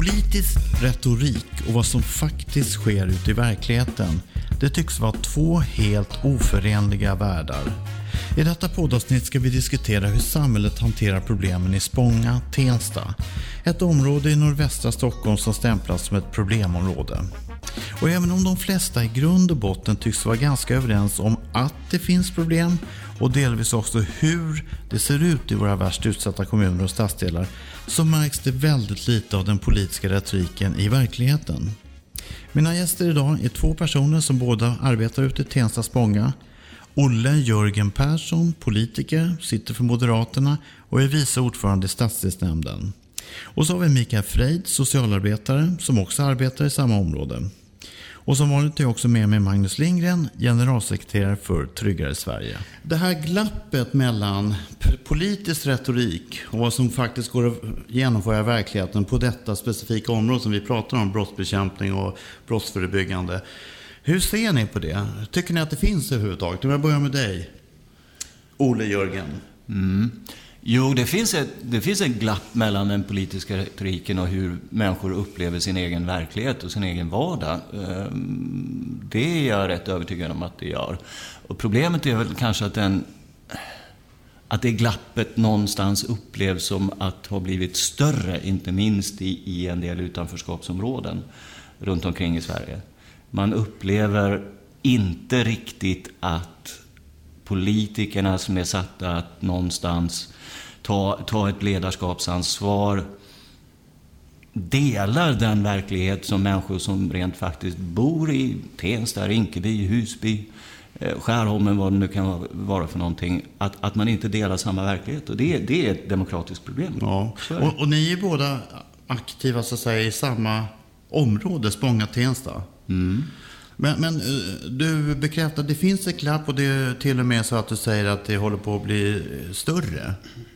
Politisk retorik och vad som faktiskt sker ute i verkligheten, det tycks vara två helt oförenliga världar. I detta poddavsnitt ska vi diskutera hur samhället hanterar problemen i Spånga, Tensta. Ett område i nordvästra Stockholm som stämplas som ett problemområde. Och även om de flesta i grund och botten tycks vara ganska överens om att det finns problem och delvis också hur det ser ut i våra värst utsatta kommuner och stadsdelar så märks det väldigt lite av den politiska retoriken i verkligheten. Mina gäster idag är två personer som båda arbetar ute i Tensta Spånga. Olle Jörgen Persson, politiker, sitter för Moderaterna och är vice ordförande i stadsdelsnämnden. Och så har vi Mikael Freid, socialarbetare, som också arbetar i samma område. Och som vanligt är jag också med mig Magnus Lindgren, generalsekreterare för Tryggare Sverige. Det här glappet mellan politisk retorik och vad som faktiskt går att genomföra i verkligheten på detta specifika område som vi pratar om, brottsbekämpning och brottsförebyggande. Hur ser ni på det? Tycker ni att det finns överhuvudtaget? Om jag börjar med dig, Ole Jörgen. Mm. Jo, det finns, ett, det finns ett glapp mellan den politiska retoriken och hur människor upplever sin egen verklighet och sin egen vardag. Ehm, det är jag rätt övertygad om att det gör. Och problemet är väl kanske att, den, att det glappet någonstans upplevs som att ha blivit större, inte minst i, i en del utanförskapsområden runt omkring i Sverige. Man upplever inte riktigt att politikerna som är satta att någonstans ta, ta ett ledarskapsansvar, delar den verklighet som människor som rent faktiskt bor i Tensta, Rinkeby, Husby, eh, Skärholmen, vad det nu kan vara för någonting, att, att man inte delar samma verklighet. Och det, det är ett demokratiskt problem. Ja. Och, och, ni är båda aktiva så att säga, i samma område, Spånga-Tensta. Mm. Men, men, eh, du bekräftar, det finns ett glapp och det är till och med så att du säger att det håller på att bli större.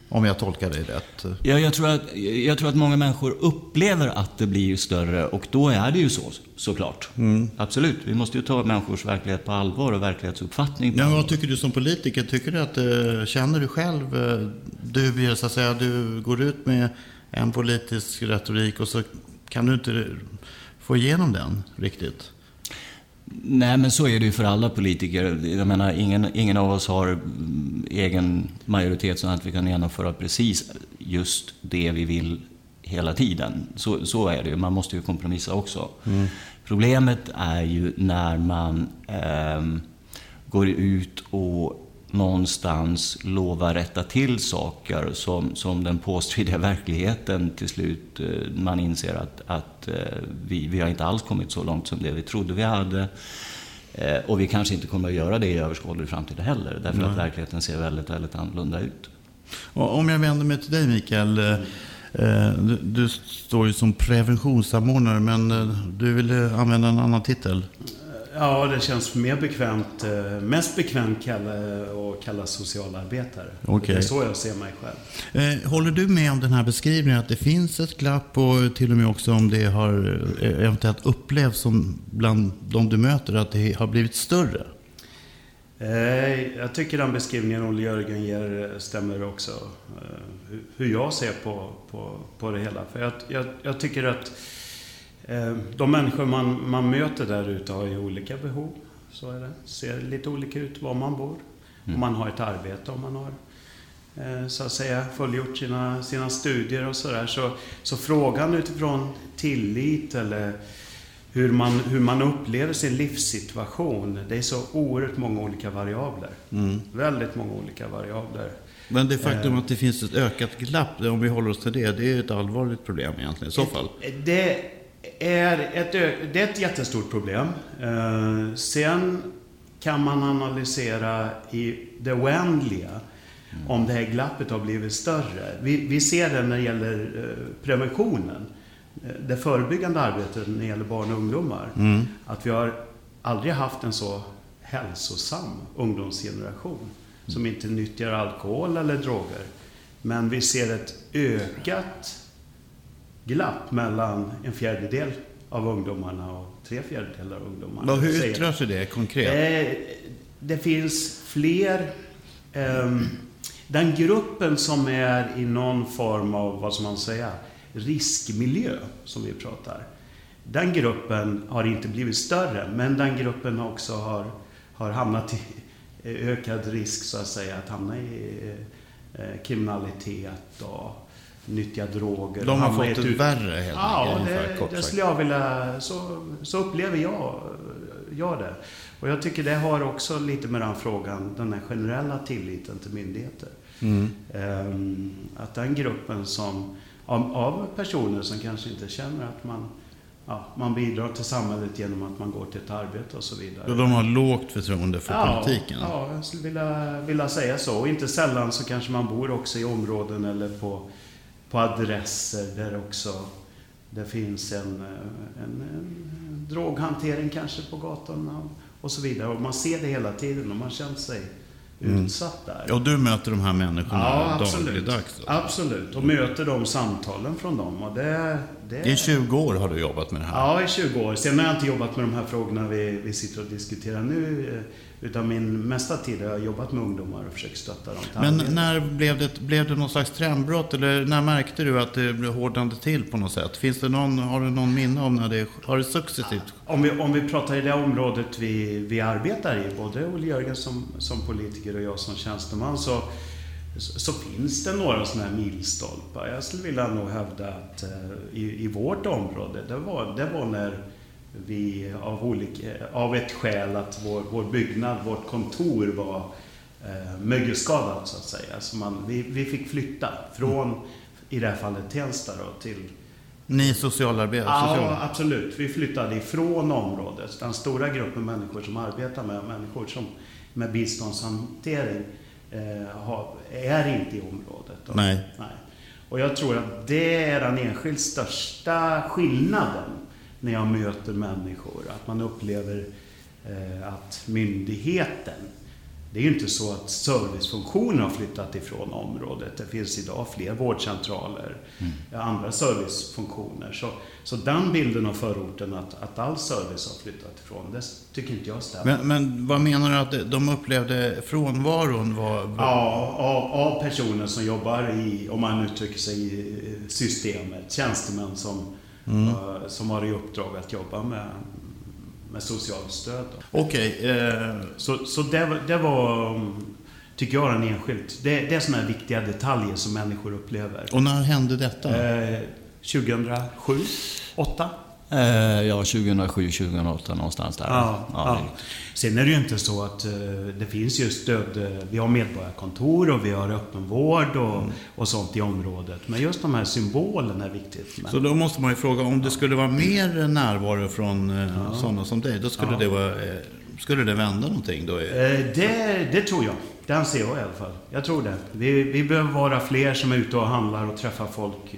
Om jag tolkar dig rätt. Ja, jag tror, att, jag tror att många människor upplever att det blir större och då är det ju så, såklart. Mm. Absolut, vi måste ju ta människors verklighet på allvar och verklighetsuppfattning ja. Vad tycker du som politiker? Tycker du att, eh, känner du själv, eh, du, så att säga, du går ut med en politisk retorik och så kan du inte få igenom den riktigt? Nej, men så är det ju för alla politiker. Jag menar, ingen, ingen av oss har egen majoritet så att vi kan genomföra precis just det vi vill hela tiden. Så, så är det ju. Man måste ju kompromissa också. Mm. Problemet är ju när man eh, går ut och någonstans lova rätta till saker som, som den påstridiga verkligheten till slut, eh, man inser att, att eh, vi, vi har inte alls kommit så långt som det vi trodde vi hade. Eh, och vi kanske inte kommer att göra det i överskådlig framtid heller, därför Nej. att verkligheten ser väldigt, väldigt annorlunda ut. Och om jag vänder mig till dig Mikael. Du, du står ju som preventionssamordnare, men du vill använda en annan titel? Ja, det känns mer bekvämt. Eh, mest bekvämt att kalla socialarbetare. Okay. Det är så jag ser mig själv. Eh, håller du med om den här beskrivningen att det finns ett glapp och till och med också om det har eh, eventuellt upplevts som bland de du möter att det har blivit större? Jag tycker den beskrivningen Olle Jörgen ger stämmer också. Hur jag ser på, på, på det hela. För jag, jag, jag tycker att de människor man, man möter där ute har ju olika behov. Så är det. Ser lite olika ut var man bor. Mm. Om man har ett arbete, om man har eh, så att säga fullgjort sina, sina studier och sådär. Så, så frågan utifrån tillit eller hur man, hur man upplever sin livssituation. Det är så oerhört många olika variabler. Mm. Väldigt många olika variabler. Men det faktum eh. att det finns ett ökat glapp, om vi håller oss till det, det är ett allvarligt problem egentligen i så fall. Det, är ett, det är ett jättestort problem. Eh, sen kan man analysera i det oändliga om det här glappet har blivit större. Vi, vi ser det när det gäller eh, preventionen. Eh, det förebyggande arbetet när det gäller barn och ungdomar. Mm. Att vi har aldrig haft en så hälsosam ungdomsgeneration som inte nyttjar alkohol eller droger. Men vi ser ett ökat glapp mellan en fjärdedel av ungdomarna och tre fjärdedelar av ungdomarna. Och hur yttrar sig det konkret? Eh, det finns fler... Ehm, den gruppen som är i någon form av, vad ska man säga, riskmiljö som vi pratar. Den gruppen har inte blivit större, men den gruppen också har, har hamnat i ökad risk så att säga att hamna i eh, kriminalitet och nyttja droger. De har fått det värre helt ja, enkelt? Ja, det, det skulle jag vilja... Så, så upplever jag, jag det. Och jag tycker det har också lite med den frågan, den här generella tilliten till myndigheter. Mm. Um, att den gruppen som, av, av, personer som kanske inte känner att man, ja, man bidrar till samhället genom att man går till ett arbete och så vidare. Och de har lågt förtroende för ja, politiken? Ja, jag skulle vilja, vilja säga så. Och inte sällan så kanske man bor också i områden eller på, på adresser där också det finns en, en, en droghantering kanske på gatorna och så vidare. Och man ser det hela tiden och man känner sig mm. utsatt där. Och du möter de här människorna ja, dagligdags? Absolut, och möter de samtalen från dem. Och det, det... I 20 år har du jobbat med det här? Ja, i 20 år. Sen har jag inte jobbat med de här frågorna vi, vi sitter och diskuterar nu. Utan min mesta tid har jag jobbat med ungdomar och försökt stötta dem. Men när blev det, blev det någon slags trendbrott? Eller när märkte du att det blev hårdnande till på något sätt? Finns det någon, har du någon minne om när det har det successivt? Om vi, om vi pratar i det området vi, vi arbetar i, både Olle Jörgen som, som politiker och jag som tjänsteman, så, så finns det några sådana här milstolpar. Jag skulle vilja nog hävda att eh, i, i vårt område, det var, det var när vi av, olika, av ett skäl att vår, vår byggnad, vårt kontor var eh, mögelskadat så att säga. Så man, vi, vi fick flytta från, mm. i det här fallet Tensta då, till ni socialarbetare? Ja, social... absolut. Vi flyttade ifrån området. Den stora gruppen människor som arbetar med människor som, med biståndshantering eh, har, är inte i området. Då. Nej. Nej. Och jag tror att det är den enskilt största skillnaden när jag möter människor. Att man upplever eh, att myndigheten det är ju inte så att servicefunktionen har flyttat ifrån området. Det finns idag fler vårdcentraler, mm. andra servicefunktioner. Så, så den bilden av förorten att, att all service har flyttat ifrån, det tycker inte jag stämmer. Men, men vad menar du att de upplevde frånvaron var? Ja, av, av, personer som jobbar i, om man uttrycker sig i systemet, tjänstemän som mm. uh, som har i uppdrag att jobba med, med socialt stöd. Okej. Okay, uh, så så det, det var, tycker jag, en enskilt. Det, det är sådana här viktiga detaljer som människor upplever. Och när hände detta? Uh, 2007, 2008. Eh, ja, 2007, 2008 någonstans där. Ja, ja, ja. Sen är det ju inte så att uh, det finns ju stöd. Uh, vi har medborgarkontor och vi har öppenvård och, mm. och sånt i området. Men just de här symbolerna är viktigt. Så då måste man ju fråga, om det skulle vara mer närvaro från ja. sådana som dig, då skulle det vara... Skulle det vända någonting då? Det, det tror jag. Det anser jag i alla fall. Jag tror det. Vi, vi behöver vara fler som är ute och handlar och träffar folk.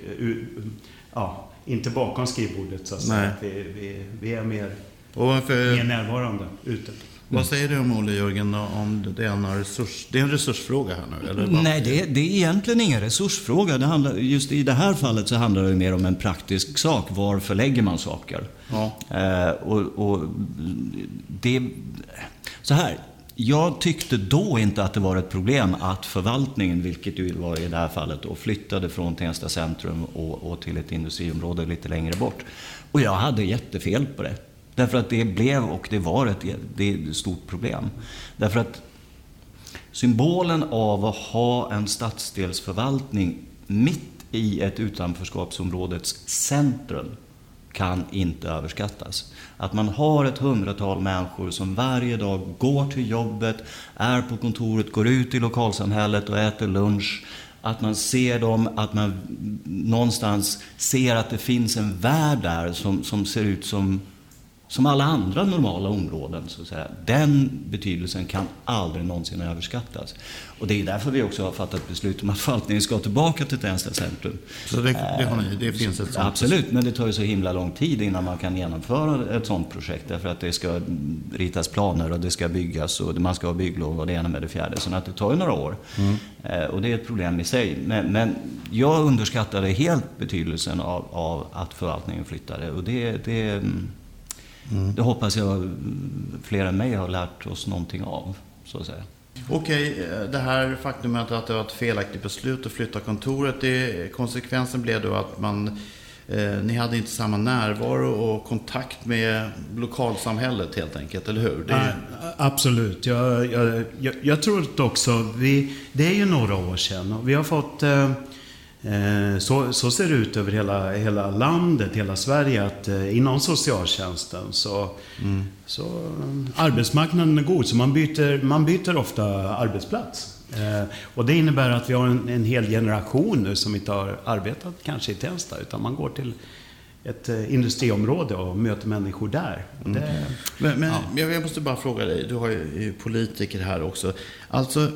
Ja, inte bakom skrivbordet så att säga. Vi, vi, vi, är mer, varför, mer närvarande ute. Vad säger du om Olle Jörgen om det är en, resurs, det är en resursfråga här nu? Eller Nej, det, det, är egentligen ingen resursfråga. Det handlar, just i det här fallet så handlar det mer om en praktisk sak. Var förlägger man saker? Ja. Eh, och, och det, så här, jag tyckte då inte att det var ett problem att förvaltningen, vilket ju var i det här fallet, då, flyttade från Tensta centrum och, och, till ett industriområde lite längre bort. Och jag hade jättefel på det. Därför att det blev och det var ett, det ett stort problem. Därför att symbolen av att ha en stadsdelsförvaltning mitt i ett utanförskapsområdets centrum kan inte överskattas. Att man har ett hundratal människor som varje dag går till jobbet, är på kontoret, går ut i lokalsamhället och äter lunch. Att man ser dem, att man någonstans ser att det finns en värld där som, som ser ut som som alla andra normala områden. Så att säga. Den betydelsen kan aldrig någonsin överskattas. Och det är därför vi också har fattat beslut om att förvaltningen ska tillbaka till Tensta centrum. Så det, det, har ni, det finns ett sånt Absolut, men det tar ju så himla lång tid innan man kan genomföra ett sånt projekt. Därför att det ska ritas planer och det ska byggas och man ska ha bygglov och det ena med det fjärde. Så att det tar ju några år. Mm. Eh, och det är ett problem i sig. Men, men jag underskattade helt betydelsen av, av att förvaltningen flyttade. Och det, det mm. Det hoppas jag fler än mig har lärt oss någonting av. Så att säga. Okej, eh, det här faktumet att det var ett felaktigt beslut att flytta kontoret. Det, konsekvensen blev då att man, eh, ni hade inte samma närvaro och kontakt med lokalsamhället helt enkelt, eller hur? Det, Ja, absolut. Jag, jag, jag, jag tror också, vi, det är ju några år sedan och vi har fått eh, så, så ser det ut över hela, hela landet, hela Sverige, att eh, inom socialtjänsten så, så eh, arbetsmarknaden är god, så man byter, man byter ofta arbetsplats. Eh, och det innebär att vi har en, en hel generation nu som inte har arbetat kanske i Tensta, utan man går till ett eh, industriområde och möter människor där. Och det, Men, men Ja. jag måste bara fråga dig, du har ju politiker här också. Alltså,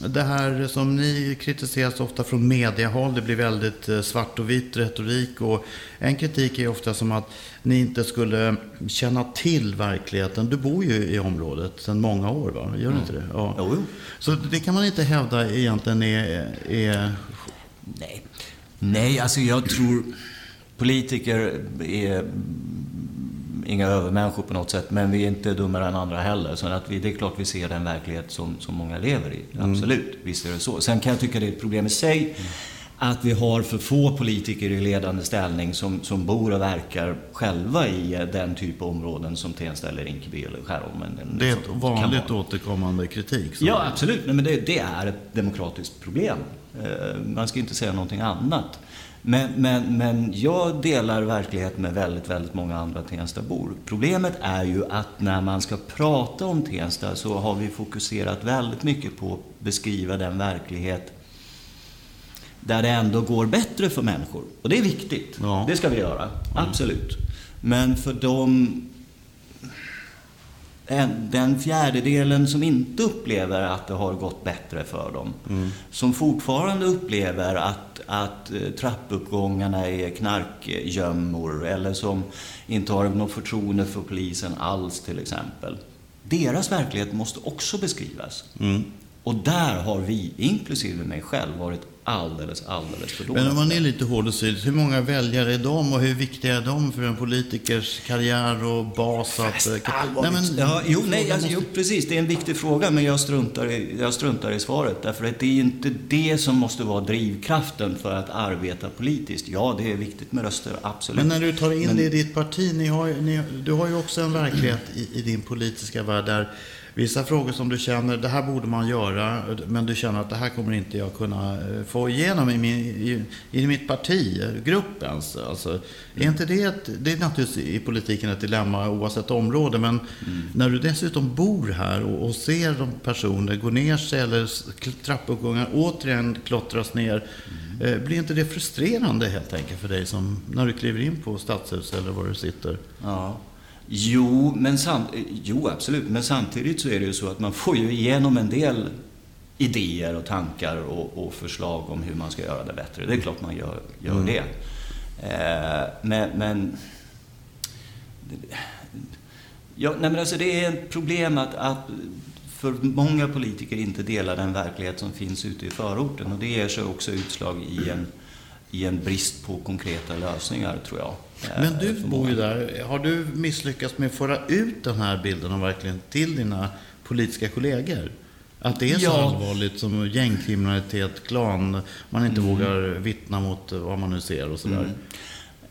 det här som ni kritiseras ofta från mediehåll, det blir väldigt eh, svart och vit retorik. Och en kritik är ofta som att ni inte skulle känna till verkligheten. Du bor ju i området sedan många år, va? Gör du inte det? Ja. Jo, jo. Så det kan man inte hävda egentligen är, är Nej. Nej, alltså jag tror politiker är inga övermänniskor på något sätt, men vi är inte dummare än andra heller. Så att vi, det är klart vi ser den verklighet som, som många lever i. Absolut, visst är det så. Sen kan jag tycka det är ett problem i sig att vi har för få politiker i ledande ställning som, som bor och verkar själva i eh, den typ av områden som Tensta eller Rinkeby eller Skärholmen. det är sånt ett vanligt återkommande kritik? Ja, absolut. Nej, men det, det är ett demokratiskt problem. Eh, Man ska inte säga någonting annat. Men, men, men jag delar verklighet med väldigt, väldigt många andra Tenstabor. Problemet är ju att när man ska prata om Tensta så har vi fokuserat väldigt mycket på att beskriva den verklighet där det ändå går bättre för människor. Och det är viktigt. Ja. Det ska vi göra. Absolut. Men för de den fjärdedelen som inte upplever att det har gått bättre för dem. Som fortfarande upplever att, att eh, trappuppgångarna är knarkgömmor eller som inte har något förtroende för polisen alls till exempel. Deras verklighet måste också beskrivas. Och där har vi, inklusive mig själv, varit alldeles, alldeles för dåliga. Men om man är lite hård och säger, hur många väljare är de och hur viktiga är de för en politikers karriär och bas? Att, nej, men, Ja, jo, nej, alltså, jo, precis. Det är en viktig fråga, men jag struntar, i, jag struntar i svaret. Därför att det är ju inte det som måste vara drivkraften för att arbeta politiskt. Ja, det är viktigt med röster, absolut. Men när du tar in Men- det i ditt parti, ni har, ni, du har ju också en verklighet i, i din politiska värld där vissa frågor som du känner, det här borde man göra, men du känner att det här kommer inte jag kunna eh, få igenom i, min, i, i mitt parti, eh, gruppens. Alltså, är inte det, ett, det är naturligtvis i politiken ett dilemma oavsett område, men när du dessutom bor här och, och ser de personer gå ner sig eller trappuppgångar återigen klottras ner, eh, blir inte det frustrerande helt enkelt för dig som när du kliver in på Stadshuset eller var du sitter? Ja. Jo, men sam- jo, absolut. Men samtidigt så är det ju så att man får ju igenom en del idéer och tankar och, och förslag om hur man ska göra det bättre. Det är klart man gör, gör det. Eh, men... men ja, nej, men alltså det är ett problem att, att för många politiker inte delar den verklighet som finns ute i förorten. Och det ger sig också utslag i en, i en brist på konkreta lösningar, tror jag. Eh, Men du bor ju där. Har du misslyckats med att föra ut den här bilden och verkligen till dina politiska kollegor? Att det är så Ja. allvarligt som gängkriminalitet, klan, man inte vågar vittna mot vad man nu ser och sådär.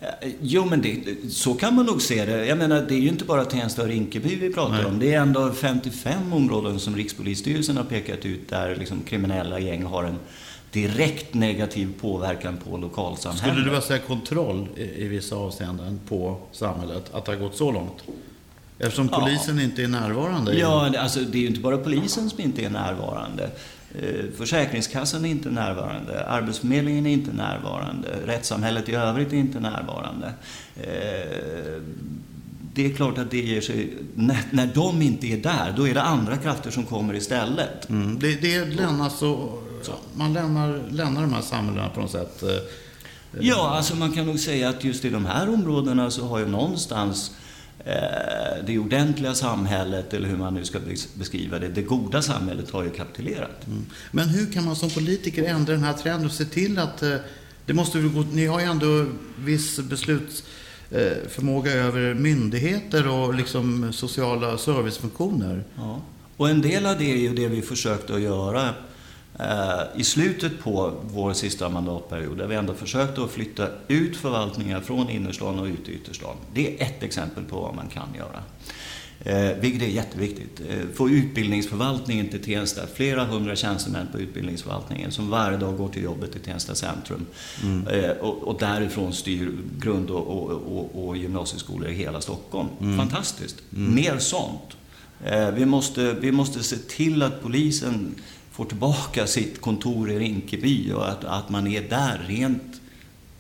Eh, Jo, men det, så kan man nog se det. Jag menar, det är ju inte bara Tensta och Rinkeby vi pratar Nej. om. Det är ändå 55 områden som Rikspolisstyrelsen har pekat ut där liksom kriminella gäng har en direkt negativ påverkan på lokalsamhället. Skulle du vilja säga kontroll i, i vissa avseenden på samhället? Att det har gått så långt? Eftersom Ja. polisen inte är närvarande. Ja, det- alltså det är ju inte bara polisen som inte är närvarande. Eh, Försäkringskassan är inte närvarande, Arbetsförmedlingen är inte närvarande, rättssamhället i övrigt är inte närvarande. Eh, Det är klart att det ger sig... När, de inte är där, då är det andra krafter som kommer istället. Mm, det, det lämnas så, man lämnar, lämnar de här samhällena på något sätt. eh, Ja, alltså man kan nog säga att just i de här områdena så har ju någonstans eh, det ordentliga samhället, eller hur man nu ska bes- beskriva det, det goda samhället har ju kapitulerat. Mm. Men hur kan man som politiker ändra den här trenden och se till att eh, det måste gå, ni har ju ändå viss beslutsförmåga över myndigheter och liksom sociala servicefunktioner. Ja. Och en del av det är ju det vi försökte att göra eh, i slutet på vår sista mandatperiod, där vi ändå försökte att flytta ut förvaltningar från innerstan och ut i ytterstan. Det är ett exempel på vad man kan göra. Eh, vilket är jätteviktigt. Eh, få utbildningsförvaltningen till Tensta. Flera hundra tjänstemän på utbildningsförvaltningen som varje dag går till jobbet i Tensta centrum. Mm. Eh, och, och, därifrån styr grund och, och, och, och gymnasieskolor i hela Stockholm. Mm. Fantastiskt. Mm. Mer sånt. Eh, vi, måste, vi måste se till att polisen får tillbaka sitt kontor i Rinkeby och att, att man är där rent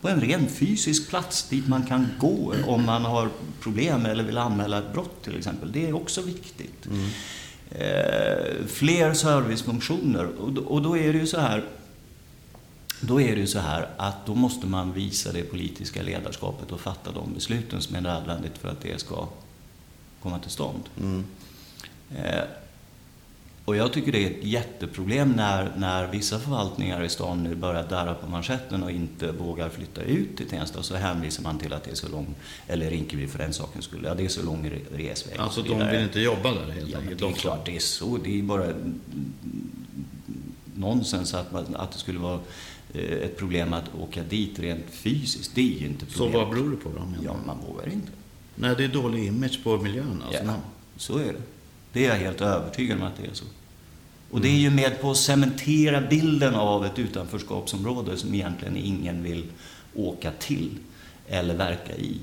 på en ren fysisk plats dit man kan gå om man har problem eller vill anmäla ett brott till exempel. Det är också viktigt. Mm. Eh, fler servicefunktioner. Och, och då är det ju så här då är det ju så här att då måste man visa det politiska ledarskapet och fatta de besluten som är nödvändigt för att det ska komma till stånd. Mm. Eh, och jag tycker det är ett jätteproblem när, när vissa förvaltningar i stan nu börjar darra på manschetten och inte vågar flytta ut till Tensta. Så hänvisar man till att det är så lång, eller Rinkeby för den sakens skull, ja det är så lång resväg. Alltså de vill inte jobba där helt ja, enkelt? det är klart det är så. Det är bara nonsens att, man, att det skulle vara eh, ett problem att åka dit rent fysiskt. Det är ju inte problemet. Så vad beror det på då? Ja, man vågar inte. Nej, det är dålig image på miljön alltså. Ja, så är det. Det är jag helt övertygad om att det är så. Och det är ju med på att cementera bilden av ett utanförskapsområde som egentligen ingen vill åka till eller verka i.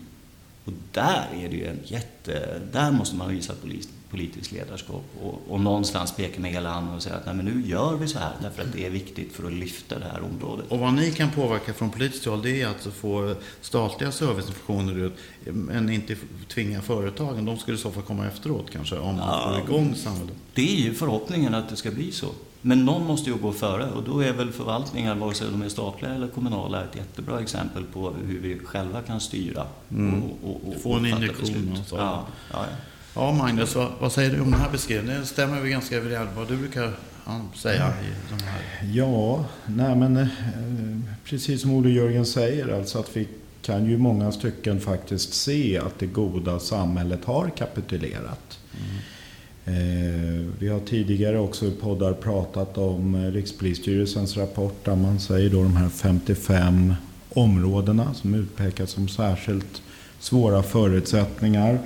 Och där är det ju en jätte... Där måste man visa polisen politiskt ledarskap och, och någonstans peka med hela handen och säga att Nej, men nu gör vi så här därför att det är viktigt för att lyfta det här området. Och vad ni kan påverka från politiskt håll det är att få statliga servicefunktioner ut men inte tvinga företagen. De skulle i så fall komma efteråt kanske om man ja, får igång samhället. Det är ju förhoppningen att det ska bli så. Men någon måste ju gå före och då är väl förvaltningar, vare sig de är statliga eller kommunala, ett jättebra exempel på hur vi själva kan styra mm. och, och, och, Få en injektion. Ja, ja, ja. Ja, Magnus, vad, vad, säger du om den här beskrivningen? Det stämmer väl ganska överens vad du brukar säga i de här? Ja, nej men eh, precis som Olle Jörgen säger, alltså att vi kan ju i många stycken faktiskt se att det goda samhället har kapitulerat. Mm. Eh, vi har tidigare också i poddar pratat om eh, Rikspolisstyrelsens rapport där man säger då de här 55 områdena som utpekas som särskilt svåra förutsättningar.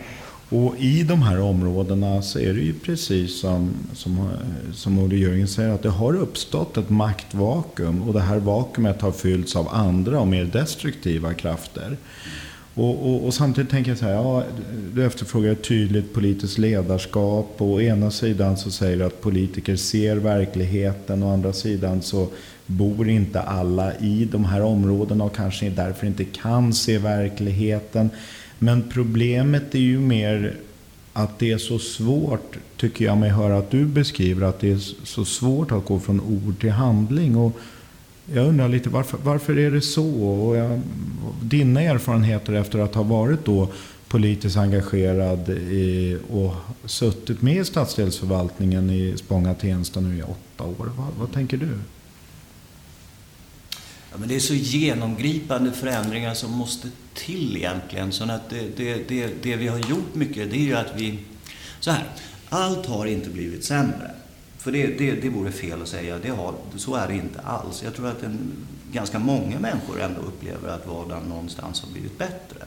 Och i de här områdena så är det ju precis som, som, som Olle Jörgen säger att det har uppstått ett maktvakuum och det här vakuumet har fyllts av andra och mer destruktiva krafter. Och, och, och, samtidigt tänker jag så här, ja, du efterfrågar ett tydligt politiskt ledarskap. Och å ena sidan så säger du att politiker ser verkligheten. Å andra sidan så bor inte alla i de här områdena och kanske därför inte kan se verkligheten. Men problemet är ju mer att det är så svårt, tycker jag mig höra att du beskriver, att det är så svårt att gå från ord till handling. Och jag undrar lite varför, varför är det så? Och jag, dina erfarenheter efter att ha varit då politiskt engagerad i, och suttit med i stadsdelsförvaltningen i Spånga-Tensta nu i åtta år. Vad, vad tänker du? Ja, men det är så genomgripande förändringar som måste till egentligen. Så att det, det, det, det vi har gjort mycket, det är ju att vi... Så här, allt har inte blivit sämre. För det, det, det vore fel att säga, det har, så är det inte alls. Jag tror att en, ganska många människor ändå upplever att vardagen någonstans har blivit bättre.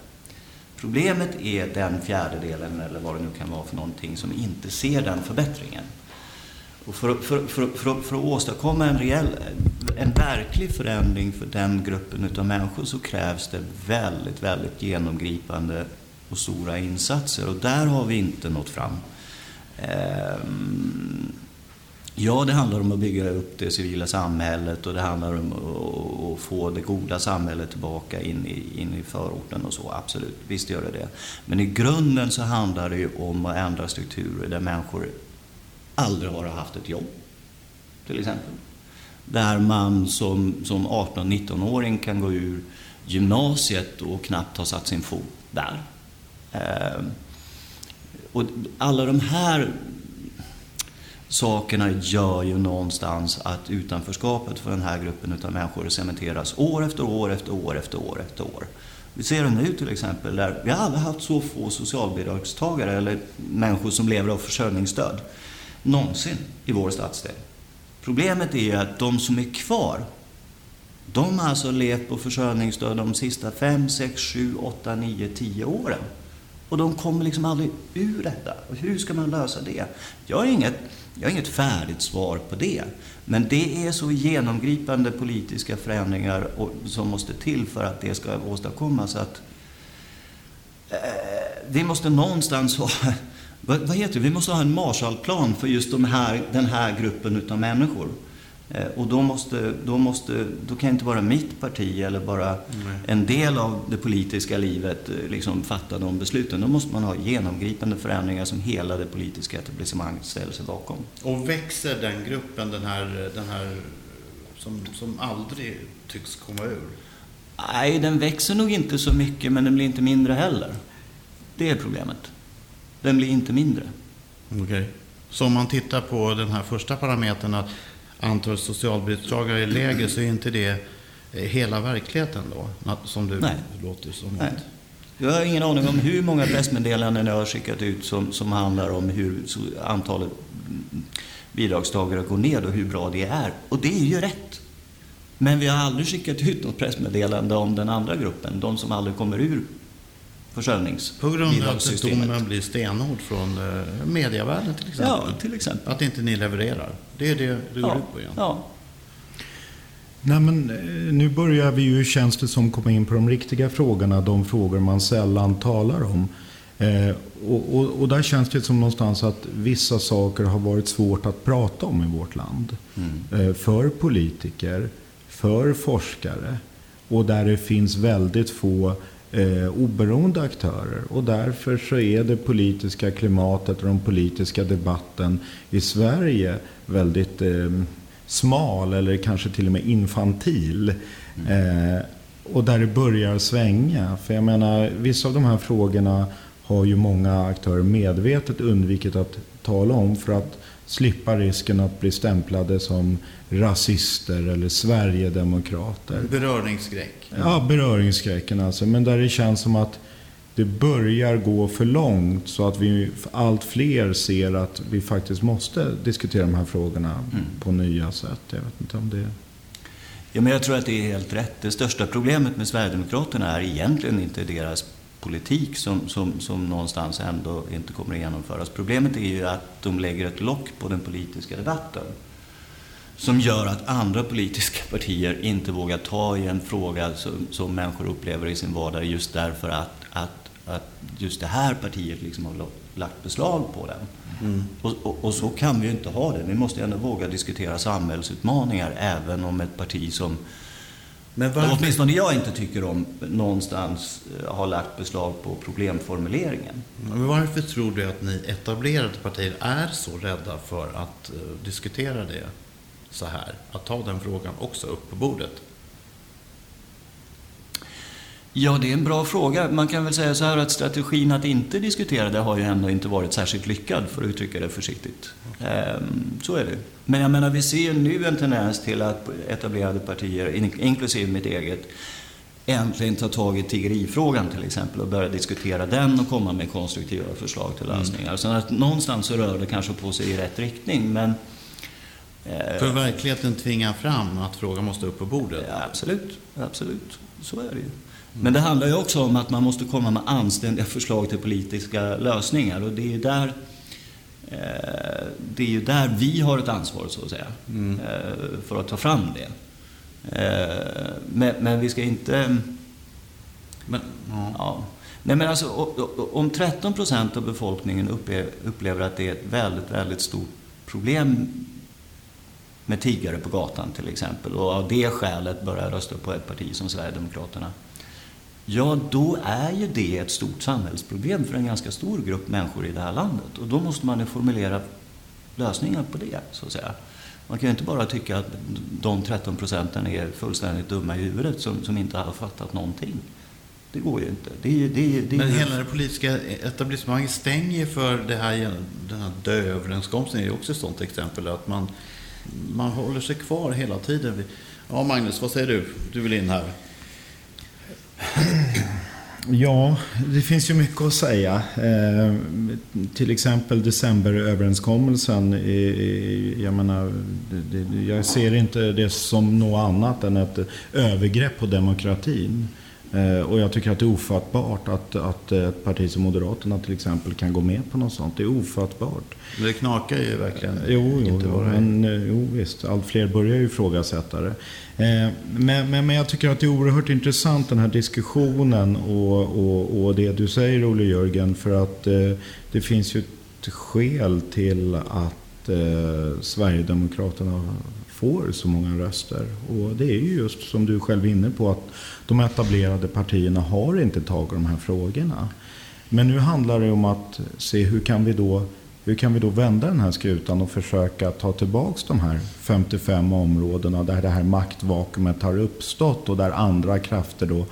Problemet är den fjärdedelen, eller vad det nu kan vara för någonting, som inte ser den förbättringen. Och för, för, för, för, för att åstadkomma en, reell, en verklig förändring för den gruppen av människor så krävs det väldigt, väldigt genomgripande och stora insatser. Och där har vi inte nått fram. Ehm, ja, det handlar om att bygga upp det civila samhället och det handlar om att få det goda samhället tillbaka in i, in i förorten och så. Absolut, visst gör det det. Men i grunden så handlar det ju om att ändra strukturer där människor aldrig har haft ett jobb, till exempel. Där man som, som 18-19-åring kan gå ur gymnasiet och knappt ha satt sin fot där. Eh, och alla de här sakerna gör ju någonstans att utanförskapet för den här gruppen av människor cementeras år efter år efter år efter år efter år. Vi ser det nu till exempel, där vi har aldrig haft så få socialbidragstagare eller människor som lever av försörjningsstöd någonsin i vår stadsdel. Problemet är att de som är kvar, de har alltså levt på försörjningsstöd de sista 5, 6, 7, 8, 9, 10 åren. Och de kommer liksom aldrig ur detta. Och hur ska man lösa det? Jag har, inget, jag har inget färdigt svar på det. Men det är så genomgripande politiska förändringar och, som måste till för att det ska åstadkommas. Att, eh, vi måste någonstans ha vad, vad heter det? Vi måste ha en Marshallplan för just de här, den här gruppen utav människor. Eh, och då, måste, då, måste, då kan inte bara mitt parti eller bara Nej. en del av det politiska livet eh, liksom fatta de besluten. Då måste man ha genomgripande förändringar som hela det politiska etablissemanget ställer sig bakom. Och växer den gruppen, den här, den här som, som aldrig tycks komma ur? Nej, den växer nog inte så mycket, men den blir inte mindre heller. Det är problemet. Den blir inte mindre. Okej. Okay. Så om man tittar på den här första parametern att antalet socialbidragstagare är lägre så är inte det eh, hela verkligheten då? Som du Nej. låter som Nej. Jag har ingen aning om hur många pressmeddelanden jag har skickat ut som, som handlar om hur antalet bidragstagare går ned och hur bra det är. Och det är ju rätt. Men vi har aldrig skickat ut något pressmeddelande om den andra gruppen, de som aldrig kommer ur på grund av att domen blir stenhård från eh, medievärlden till exempel? Ja, till exempel. Att inte ni levererar. Det är det det går ja, ut på igen. Ja. Nej, men eh, nu börjar vi ju, känns det som, komma in på de riktiga frågorna. De frågor man sällan talar om. Eh, och, och, och, där känns det som någonstans att vissa saker har varit svårt att prata om i vårt land. Mm. Eh, för politiker, för forskare. Och där det finns väldigt få eh, oberoende aktörer. Och därför så är det politiska klimatet och den politiska debatten i Sverige väldigt eh, smal eller kanske till och med infantil. Mm. Eh, och där det börjar svänga. För jag menar, vissa av de här frågorna har ju många aktörer medvetet undvikit att tala om för att slippa risken att bli stämplade som rasister eller Sverigedemokrater. Beröringsskräck. Ja, beröringsskräcken alltså. Men där det känns som att det börjar gå för långt så att vi allt fler ser att vi faktiskt måste diskutera de här frågorna mm. på nya sätt. Jag vet inte om det... Ja, men jag tror att det är helt rätt. Det största problemet med Sverigedemokraterna är egentligen inte deras politik som, som, som någonstans ändå inte kommer att genomföras. Problemet är ju att de lägger ett lock på den politiska debatten som gör att andra politiska partier inte vågar ta i en fråga som, som människor upplever i sin vardag just därför att, att, att just det här partiet liksom har lagt beslag på den. Mm. Och, och, och, så kan vi ju inte ha det. Vi måste ändå våga diskutera samhällsutmaningar även om ett parti som men varför... åtminstone jag inte tycker om någonstans eh, har lagt beslag på problemformuleringen. Men varför tror du att ni etablerade partier är så rädda för att uh, diskutera det så här? Att ta den frågan också upp på bordet? Ja, det är en bra fråga. Man kan väl säga så här att strategin att inte diskutera det har ju ändå inte varit särskilt lyckad, för att uttrycka det försiktigt. Ehm, så är det. Men jag menar, vi ser nu en tendens till att etablerade partier, inklusive mitt eget, äntligen tar tag i tiggerifrågan till exempel och börjar diskutera den och komma med konstruktiva förslag till lösningar. Mm. Så att någonstans så rör det kanske på sig i rätt riktning. Men, För verkligheten tvingar fram att frågan måste upp på bordet? Ja, absolut, absolut. Så är det ju. Men det handlar ju också om att man måste komma med anständiga förslag till politiska lösningar och det är ju där eh, det är ju där vi har ett ansvar, så att säga, mm. Eh, för att ta fram det. Eh, men, men vi ska inte... Men, ja. ja. Nej, men alltså, om 13 procent av befolkningen upplever att det är ett väldigt, väldigt stort problem med tiggare på gatan till exempel och av det skälet börjar rösta på ett parti som Sverigedemokraterna ja då är ju det ett stort samhällsproblem för en ganska stor grupp människor i det här landet. Och då måste man ju formulera lösningar på det, så att säga. Man kan ju inte bara tycka att de 13 procenten är fullständigt dumma i huvudet som, som inte har fattat någonting. Det går ju inte. Det, det, det, Men hela det politiska etablissemanget stänger för det här, den här dööverenskommelsen är ju också ett sådant exempel. Att man, man håller sig kvar hela tiden. Ja, Magnus, vad säger du? Du vill in här. Ja, det finns ju mycket att säga. Eh, till exempel decemberöverenskommelsen. Eh, jag, menar, det, jag ser inte det som något annat än ett övergrepp på demokratin. Eh, och jag tycker att det är ofattbart att, att ett parti som Moderaterna till exempel kan gå med på något sånt. Det är ofattbart. Men det knakar ju verkligen. Jo, jo, jo men, eh, jo visst. Allt fler börjar ju ifrågasätta det. Eh, men, men, men jag tycker att det är oerhört intressant den här diskussionen och, och, och det du säger Olle Jörgen. För att det finns ju ett skäl till att eh, Sverigedemokraterna får så många röster. Och det är ju just som du själv är inne på att de etablerade partierna har inte tagit de här frågorna. Men nu handlar det om att se hur kan vi då hur kan vi då vända den här skutan och försöka ta tillbaka de här 55 områdena där det här maktvakuumet har uppstått och där andra krafter då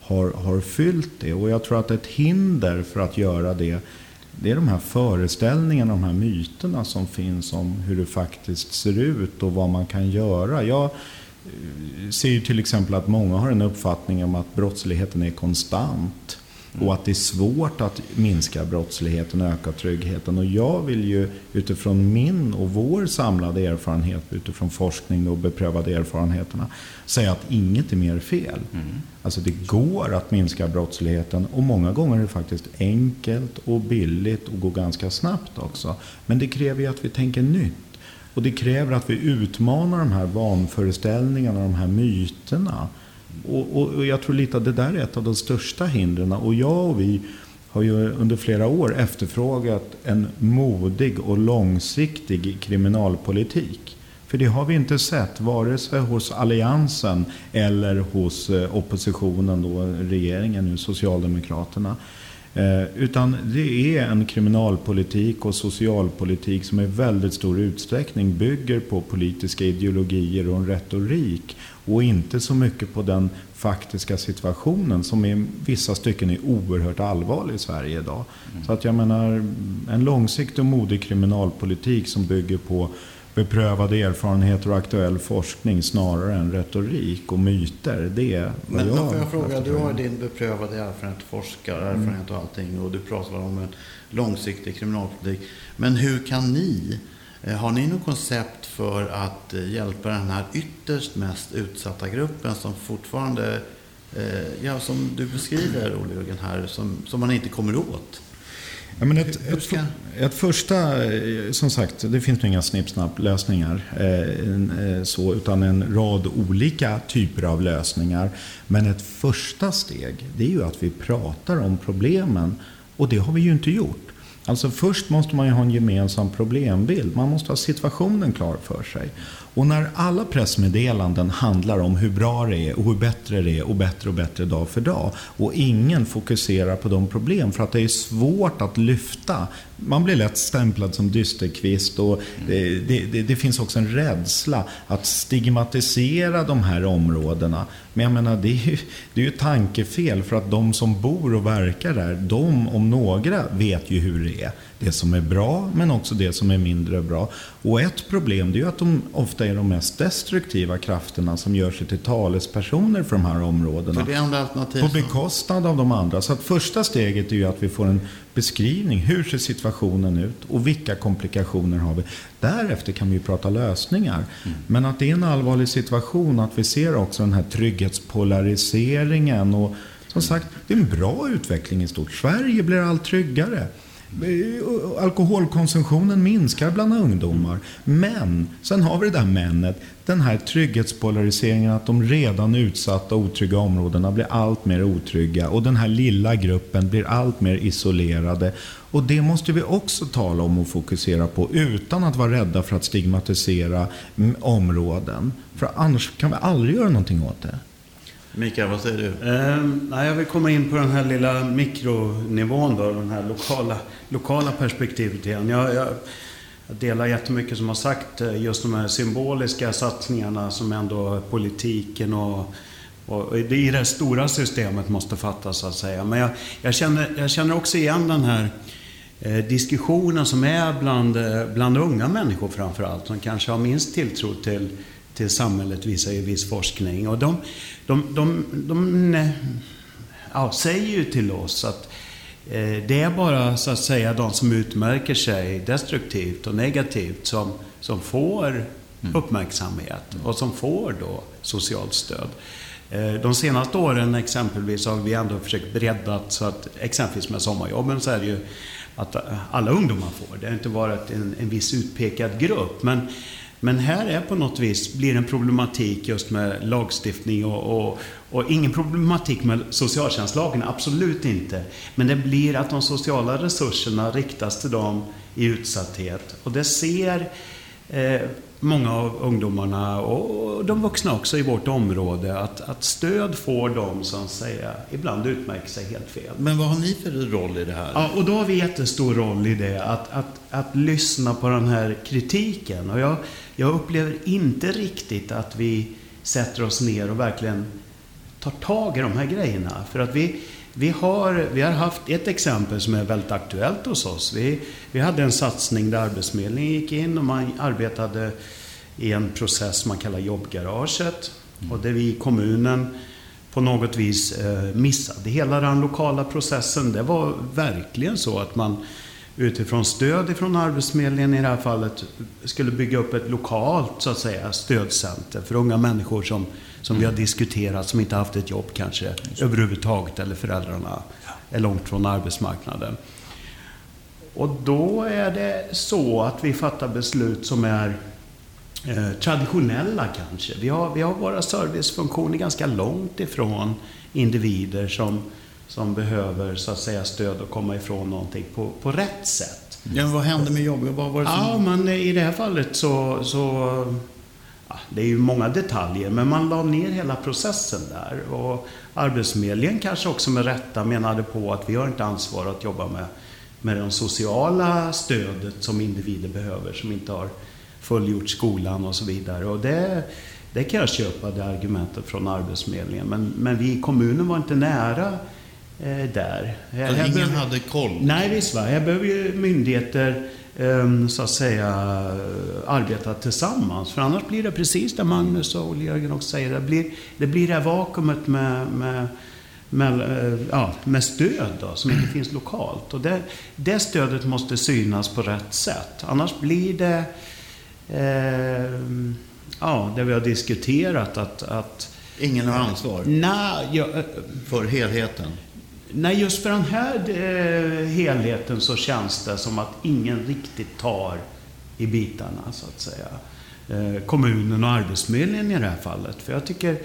har, har fyllt det. Och jag tror att ett hinder för att göra det det är de här föreställningarna, de här myterna som finns om hur det faktiskt ser ut och vad man kan göra. Jag ser ju till exempel att många har en uppfattning om att brottsligheten är konstant. Och att det är svårt att minska brottsligheten och öka tryggheten. Och jag vill ju utifrån min och vår samlade erfarenhet, utifrån forskning och beprövade erfarenheterna, säga att inget är mer fel. Mm. Alltså det går att minska brottsligheten och många gånger är det faktiskt enkelt och billigt och går ganska snabbt också. Men det kräver ju att vi tänker nytt. Och det kräver att vi utmanar de här vanföreställningarna, de här myterna. Och, och, och, jag tror lite att det där är ett av de största hindren. Och jag och vi har ju under flera år efterfrågat en modig och långsiktig kriminalpolitik. För det har vi inte sett, vare sig hos Alliansen eller hos eh, oppositionen, då, regeringen nu, Socialdemokraterna. Eh, utan det är en kriminalpolitik och socialpolitik som i väldigt stor utsträckning bygger på politiska ideologier och en retorik. Och inte så mycket på den faktiska situationen som i vissa stycken är oerhört allvarlig i Sverige idag. Mm. Så att jag menar, en långsiktig och modig kriminalpolitik som bygger på beprövade erfarenheter och aktuell forskning snarare än retorik och myter. Det är vad Men jag får jag fråga, du har din beprövade erfarenhet, forskarerfarenhet och allting och du pratar om en långsiktig kriminalpolitik. Men hur kan ni, eh, har ni något koncept för att eh, hjälpa den här ytterst mest utsatta gruppen som fortfarande, eh, ja som du beskriver Olle här, som, som man inte kommer åt? Ja, men ett, ett, ett, första, eh, som sagt, det finns nog inga snipp-snapp-lösningar. Eh, så, utan en rad olika typer av lösningar. Men ett första steg, det är ju att vi pratar om problemen. Och det har vi ju inte gjort. Alltså först måste man ju ha en gemensam problembild. Man måste ha situationen klar för sig. Och när alla pressmeddelanden handlar om hur bra det är och hur bättre det är och bättre och bättre dag för dag och ingen fokuserar på de problem för att det är svårt att lyfta. Man blir lätt stämplad som dysterkvist och det, det, det finns också en rädsla att stigmatisera de här områdena. Men jag menar, det är ju, det är ju tankefel för att de som bor och verkar där, de om några vet ju hur det är det som är bra men också det som är mindre bra. Och ett problem det är ju att de ofta är de mest destruktiva krafterna som gör sig till talespersoner för de här områdena. För det är alternativ. På bekostnad av de andra. Så att första steget är ju att vi får en beskrivning. Hur ser situationen ut och vilka komplikationer har vi? Därefter kan vi prata lösningar. Mm. Men att det är en allvarlig situation, att vi ser också den här trygghetspolariseringen och som sagt, det är en bra utveckling i stort. Sverige blir allt tryggare. Eh, alkoholkonsumtionen minskar bland ungdomar. Men, sen har vi det där männet. Den här trygghetspolariseringen att de redan utsatta otrygga områdena blir allt mer otrygga. Och den här lilla gruppen blir allt mer isolerade. Och det måste vi också tala om och fokusera på utan att vara rädda för att stigmatisera mm, områden. För annars kan vi aldrig göra någonting åt det. Mikael, vad säger du? Eh, jag vill komma in på den här lilla mikronivån då, den här lokala, lokala perspektivet igen. Jag, jag, jag delar jättemycket som har sagt, eh, just de här symboliska satsningarna som ändå politiken och, och i det stora systemet måste fattas så att säga. Men jag, jag, känner, jag känner också igen den här eh, diskussionen som är bland, eh, bland unga människor framför allt, som kanske har minst tilltro till till samhället visar ju viss forskning. Och de, de, de, de ja, säger ju till oss att eh, det är bara så att säga de som utmärker sig destruktivt och negativt som, som får mm. uppmärksamhet och som får då socialt stöd. Eh, de senaste åren exempelvis har vi ändå försökt bredda så att exempelvis med sommarjobben så är det ju att alla ungdomar får. Det har inte varit en, en viss utpekad grupp. Men, men här är på något vis, blir en problematik just med lagstiftning och, och, och ingen problematik med socialtjänstlagen, absolut inte. Men det blir att de sociala resurserna riktas till dem i utsatthet. Och det ser eh, många av ungdomarna och de vuxna också i vårt område att, att stöd får de som säger ibland utmärker sig helt fel. Men vad har ni för roll i det här? Ja, och då har vi jättestor roll i det, att, att, att lyssna på den här kritiken. Och jag, jag upplever inte riktigt att vi sätter oss ner och verkligen tar tag i de här grejerna. För att vi, vi har, vi har haft ett exempel som är väldigt aktuellt hos oss. Vi, vi hade en satsning där Arbetsförmedlingen gick in och man arbetade i en process man kallar jobbgaraget. Mm. Och där vi i kommunen på något vis eh, missade hela den lokala processen. Det var verkligen så att man utifrån stöd ifrån Arbetsförmedlingen i det här fallet skulle bygga upp ett lokalt så att säga stödcenter för unga människor som, som vi har mm. diskuterat som inte haft ett jobb kanske överhuvudtaget eller föräldrarna är långt från arbetsmarknaden. Och då är det så att vi fattar beslut som är eh, traditionella kanske. Vi har, vi har våra servicefunktioner ganska långt ifrån individer som som behöver så att säga stöd och komma ifrån någonting på, på rätt sätt. Ja, vad hände med jobbet? Vad var det som... Ja, men i det här fallet så... så det är ju många detaljer, men man la ner hela processen där. Och Arbetsförmedlingen kanske också med rätta menade på att vi har inte ansvar att jobba med, med det sociala stödet som individer behöver, som inte har fullgjort skolan och så vidare. Och det, det kan jag köpa, det argumentet från Arbetsförmedlingen. Men, men vi i kommunen var inte nära eh, där. Här, ingen behöver, hade koll? Nej, visst. Här behöver ju myndigheter så att säga arbeta tillsammans. För annars blir det precis det Magnus och Jörgen också säger. Det blir det, blir det vakuumet med, med med, eh, ja, med stöd då, som inte finns lokalt. Och det, det stödet måste synas på rätt sätt. Annars blir det eh, ja, det vi har diskuterat att, att Ingen har ansvar? Nej, ja, eh, för helheten? Nej, just för den här eh, helheten så känns det som att ingen riktigt tar i bitarna, så att säga. Eh, kommunen och Arbetsförmedlingen i det här fallet. För jag tycker,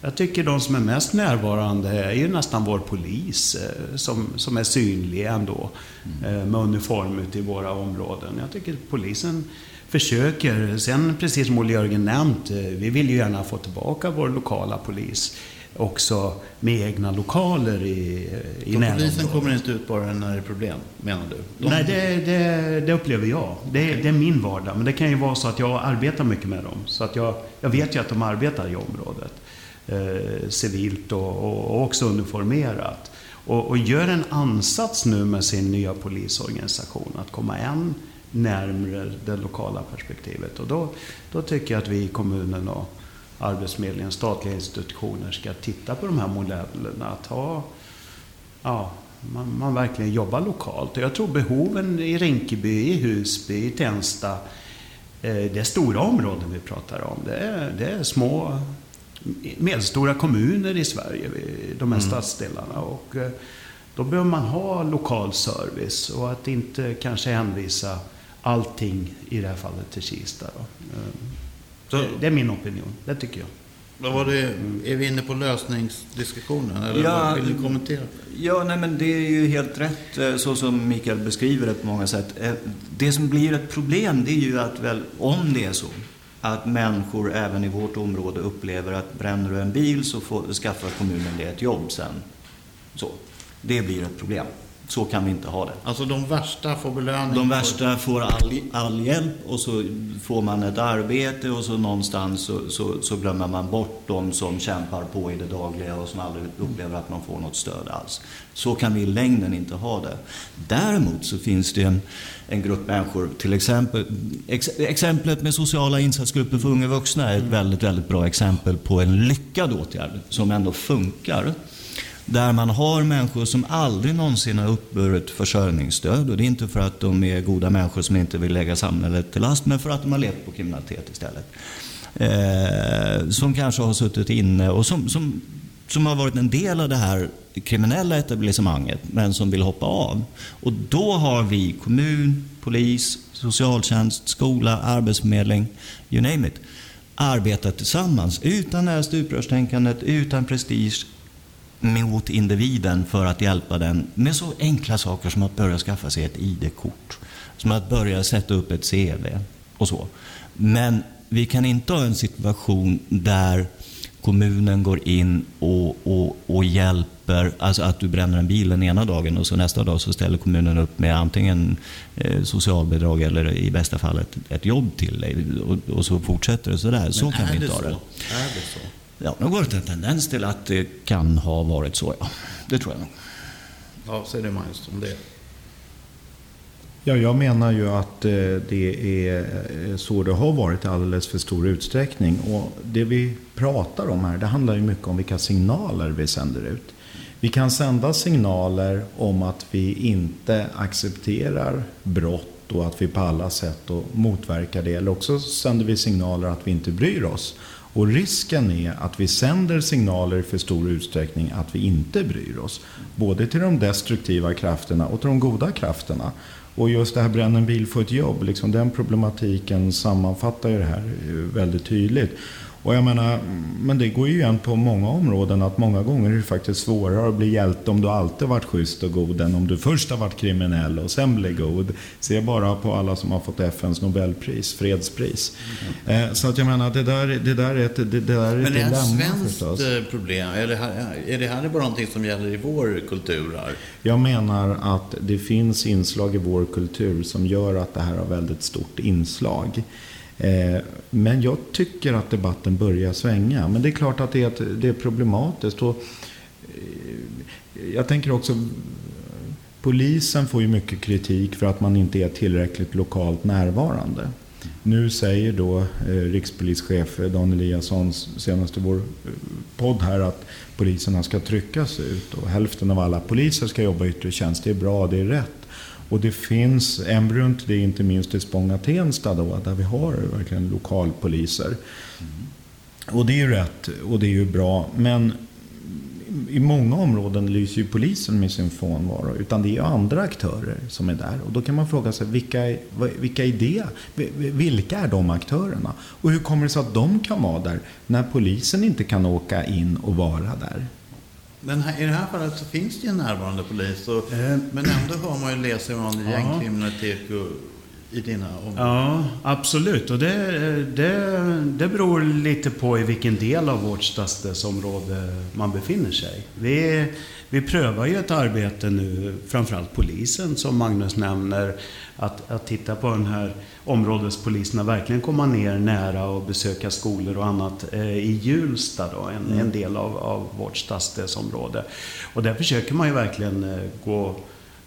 jag tycker de som är mest närvarande är ju nästan vår polis, eh, som, som är synlig ändå, mm. med uniform ute i våra områden. Jag tycker polisen försöker. Sen, precis som Olle Jörgen nämnt, vi vill ju gärna få tillbaka vår lokala polis också med egna lokaler i, i närområdet. Polisen kommer inte ut bara när det är problem, menar du? De... Nej, det, det, det, upplever jag. Det, okay. det, är min vardag. Men det kan ju vara så att jag arbetar mycket med dem. Så att jag, jag vet ju att de arbetar i området. Eh, civilt och, och, och, också uniformerat. Och, och gör en ansats nu med sin nya polisorganisation att komma än närmre det lokala perspektivet. Och då, då tycker jag att vi i kommunen och Arbetsförmedlingen, statliga institutioner ska titta på de här modellerna. Att ha, ja, man, man verkligen jobbar lokalt. Och jag tror behoven i Rinkeby, i Husby, i Tensta, eh, det är stora områden vi pratar om. Det är, det är små, medelstora kommuner i Sverige, de här mm. stadsdelarna. Och eh, då behöver man ha lokal service och att inte kanske hänvisa allting, i det här fallet, till Kista. Då. Eh, så, det är min opinion. Det tycker jag. Vad var det, är vi inne på lösningsdiskussionen? Eller ja, vill ni kommentera? Ja, nej, men det är ju helt rätt eh, så som Mikael beskriver det på många sätt. Eh, det som blir ett problem det är ju att väl, om det är så att människor även i vårt område upplever att bränner du en bil så får, skaffar kommunen det ett jobb sen. Så. Det blir ett problem. Så kan vi inte ha det. Alltså de värsta får belöning? De värsta får all, all hjälp och så får man ett arbete och så någonstans så, så, så, glömmer man bort de som kämpar på i det dagliga och som aldrig upplever att man får något stöd alls. Så kan vi i längden inte ha det. Däremot så finns det en, en grupp människor, till exempel ex, exemplet med sociala insatsgrupper för unga vuxna är ett väldigt, väldigt bra exempel på en lyckad åtgärd som ändå funkar. Där man har människor som aldrig någonsin har uppburit försörjningsstöd. Och det är inte för att de är goda människor som inte vill lägga samhället till last, men för att de har levt på kriminalitet istället. Eh, som kanske har suttit inne och som, som, som har varit en del av det här kriminella etablissemanget, men som vill hoppa av. Och då har vi kommun, polis, socialtjänst, skola, arbetsförmedling, you name it, arbetat tillsammans utan det här stuprörstänkandet, utan prestige, mot individen för att hjälpa den med så enkla saker som att börja skaffa sig ett ID-kort. Som att börja sätta upp ett CV och så. Men vi kan inte ha en situation där kommunen går in och, och, och hjälper, alltså att du bränner en bil den ena dagen och så nästa dag så ställer kommunen upp med antingen eh, socialbidrag eller i bästa fall ett, ett jobb till dig och, och så fortsätter det sådär. Så kan vi inte ha det. Är det så? Ja, det har varit en tendens till att det kan ha varit så, ja. Det tror jag nog. Ja, säg det Magnus om det. Ja, jag menar ju att eh, det är eh, så det har varit i alldeles för stor utsträckning. Och det vi pratar om här, det handlar ju mycket om vilka signaler vi sänder ut. Vi kan sända signaler om att vi inte accepterar brott och att vi på alla sätt motverkar det. Eller också sänder vi signaler att vi inte bryr oss. Och risken är att vi sänder signaler i för stor utsträckning att vi inte bryr oss. Både till de destruktiva krafterna och till de goda krafterna. Och just det här bränn en bil, få ett jobb, liksom den problematiken sammanfattar ju det här eh, väldigt tydligt. Och jag menar, men det går ju igen på många områden att många gånger är det faktiskt svårare att bli hjälte om du alltid varit schysst och god än om du först har varit kriminell och sen blir god. Se bara på alla som har fått FNs Nobelpris, fredspris. Mm. Så att jag menar, det där, det där är ett, det, det där är men ett dilemma Men är det ett svenskt eh, problem? Är det, här, är det här bara någonting som gäller i vår kultur? Här? Jag menar att det finns inslag i vår kultur som gör att det här har väldigt stort inslag. Eh, men jag tycker att debatten börjar svänga. Men det är klart att det är, det är problematiskt. Och eh, jag tänker också, polisen får ju mycket kritik för att man inte är tillräckligt lokalt närvarande. Nu säger då eh, rikspolischef Dan Eliasson senast i vår eh, podd här att poliserna ska tryckas ut och hälften av alla poliser ska jobba i yttre tjänst. Det är bra, det är rätt. Och det finns embryon till det, inte minst i Spånga-Tensta då, där vi har verkligen lokalpoliser. Mm. Och det är ju rätt och det är ju bra. Men i många områden lyser ju polisen med sin frånvaro. Utan det är ju andra aktörer som är där. Och då kan man fråga sig, vilka, vilka är det? Vilka är de aktörerna? Och hur kommer det sig att de kan vara där när polisen inte kan åka in och vara där? Men här, i det här fallet så finns det ju närvarande polis. Och, eh, men ändå hör man ju läsa om gängkriminalitet i dina områden. Ja, absolut. Och det, det, det beror lite på i vilken del av vårt stadsdelsområde man befinner sig. Vi, vi prövar ju ett arbete nu, framförallt polisen som Magnus nämner, att, att titta på den här områdespoliserna verkligen komma ner nära och besöka skolor och annat eh, i Hjulsta, då, en, mm. en del av, av vårt stadsdelsområde. Och där försöker man ju verkligen eh, gå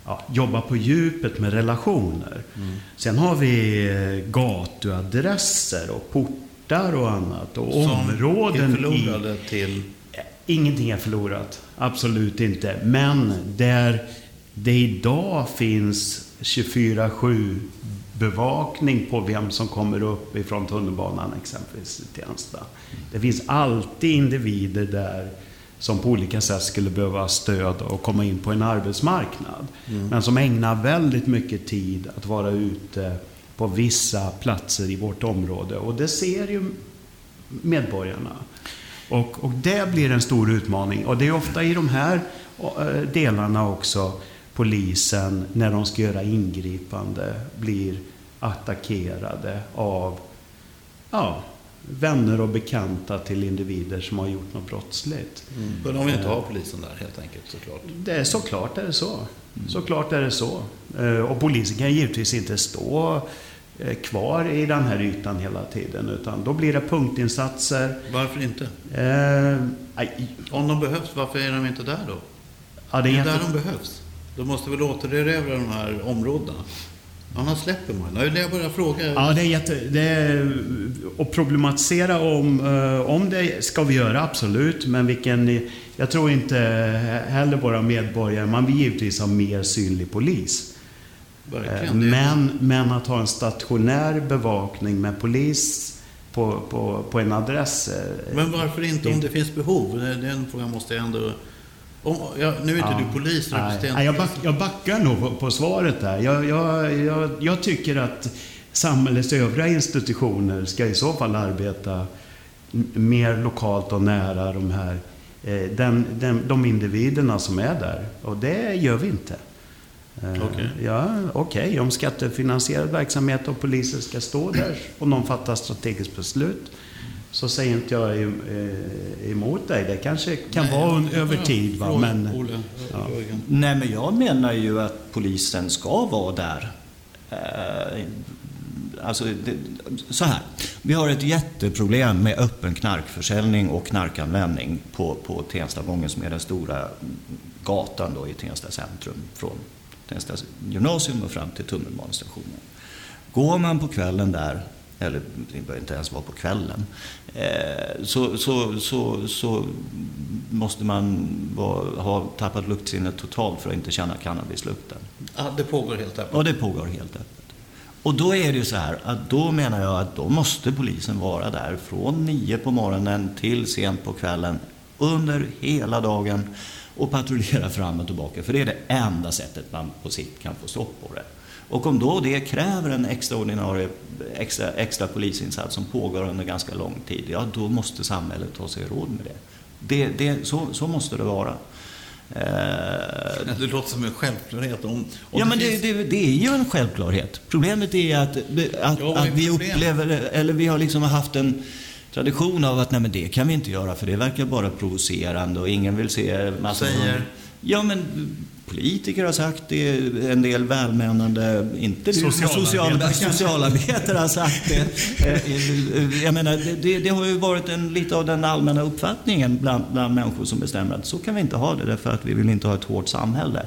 ja, jobba på djupet med relationer. Mm. Sen har vi eh, gatuadresser och portar och annat. Och Som områden är förlorade i, till? Ingenting är förlorat. Absolut inte. Men där det idag finns 24-7 bevakning på vem som kommer upp ifrån tunnelbanan exempelvis i Tensta. Det finns alltid individer där som på olika sätt skulle behöva stöd och komma in på en arbetsmarknad. Mm. Men som ägnar väldigt mycket tid att vara ute på vissa platser i vårt område. Och det ser ju medborgarna. Och, och det blir en stor utmaning. Och det är ofta i de här eh, delarna också polisen, när de ska göra ingripande, blir attackerade av ja, vänner och bekanta till individer som har gjort något brottsligt. Mm. Men de vill inte ha polisen där helt enkelt såklart? Det är, såklart är det så. Mm. Såklart är det så. Eh, och polisen kan givetvis inte stå eh, kvar i den här ytan hela tiden. Utan då blir det punktinsatser. Varför inte? Eh, Om de behövs, varför är de inte där då? Ja, det är, det är där de behövs. De måste väl återerövra de här områdena? Annars släpper man. Det är det jag börjar fråga. Ja, det är jätte... Det är, att problematisera om, eh, om det ska vi göra, absolut. Men vilken... Jag tror inte heller våra medborgare... Man vill givetvis ha mer synlig polis. Verkligen. Men, men att ha en stationär bevakning med polis på, på, på en adress. eh, Men varför inte om det finns behov? Den frågan måste jag ändå... Om, ja, nu är inte Ja. du polis, Nej, nej, jag, back, jag backar nog på, på svaret där. Jag, jag, jag, jag tycker att samhällets övriga institutioner ska i så fall arbeta mer lokalt och nära de här eh, den, den, de individerna som är där. Och det gör vi inte. Eh, Okej. Ja, okej. Om skattefinansierad verksamhet och poliser ska stå där och någon fattar strategiskt beslut så säger inte jag eh, emot dig. Det kanske kan Nej, vara un- över tid. Va? Men, Olle, Ja. Jörgen. Nej, men jag menar ju att polisen ska vara där. Eh, Alltså, det, så här. Vi har ett jätteproblem med öppen knarkförsäljning och knarkanvändning på, på Tenstagången som är den stora gatan då i Tensta centrum. Från Tensta gymnasium och fram till tunnelbanestationen. Går man på kvällen där, eller det behöver inte ens vara på kvällen, eh, så, så, så, så måste man vara, ha tappat luktsinnet totalt för att inte känna cannabislukten. Ja, det pågår helt öppet. Och det pågår helt öppet. Och då är det ju så här att då menar jag att då måste polisen vara där från nio på morgonen till sent på kvällen under hela dagen och patrullera fram och tillbaka. För det är det enda sättet man på sikt kan få stopp på det. Och om då det kräver en extraordinarie extra, extra polisinsats som pågår under ganska lång tid, ja då måste samhället ta sig råd med det. det, det så, så måste det vara. Eh, Det låter som en självklarhet. Om, om Ja, men det, finns- det, det är ju en självklarhet. Problemet är att, att, Ja, att vi upplever, eller vi har liksom haft en tradition av att nej men det kan vi inte göra för det verkar bara provocerande och ingen vill se massa... Säger? Ja, men politiker har sagt det, en del välmenande, inte Socialarbetare. social, socialarbetare har sagt det. Eh, Jag menar, det- det, det har ju varit en, lite av den allmänna uppfattningen bland, bland människor som bestämmer att så kan vi inte ha det därför att vi vill inte ha ett hårt samhälle.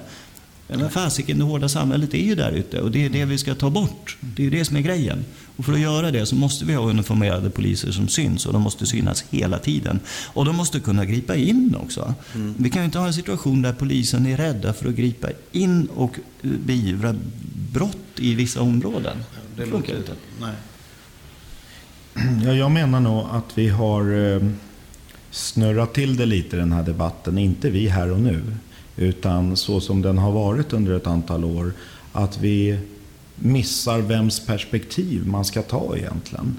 Men fasiken, det hårda samhället är ju där ute och det är det vi ska ta bort. Det är ju det som är grejen. Och för att göra det så måste vi ha uniformerade poliser som syns och de måste synas hela tiden. Och de måste kunna gripa in också. Vi kan ju inte ha en situation där polisen är rädda för att gripa in och beivra brott i vissa områden. det funkar inte. nej. Ja, jag menar nog att vi har eh, snurrat till det lite i den här debatten. Inte vi här och nu, utan så som den har varit under ett antal år. Att vi missar vems perspektiv man ska ta egentligen.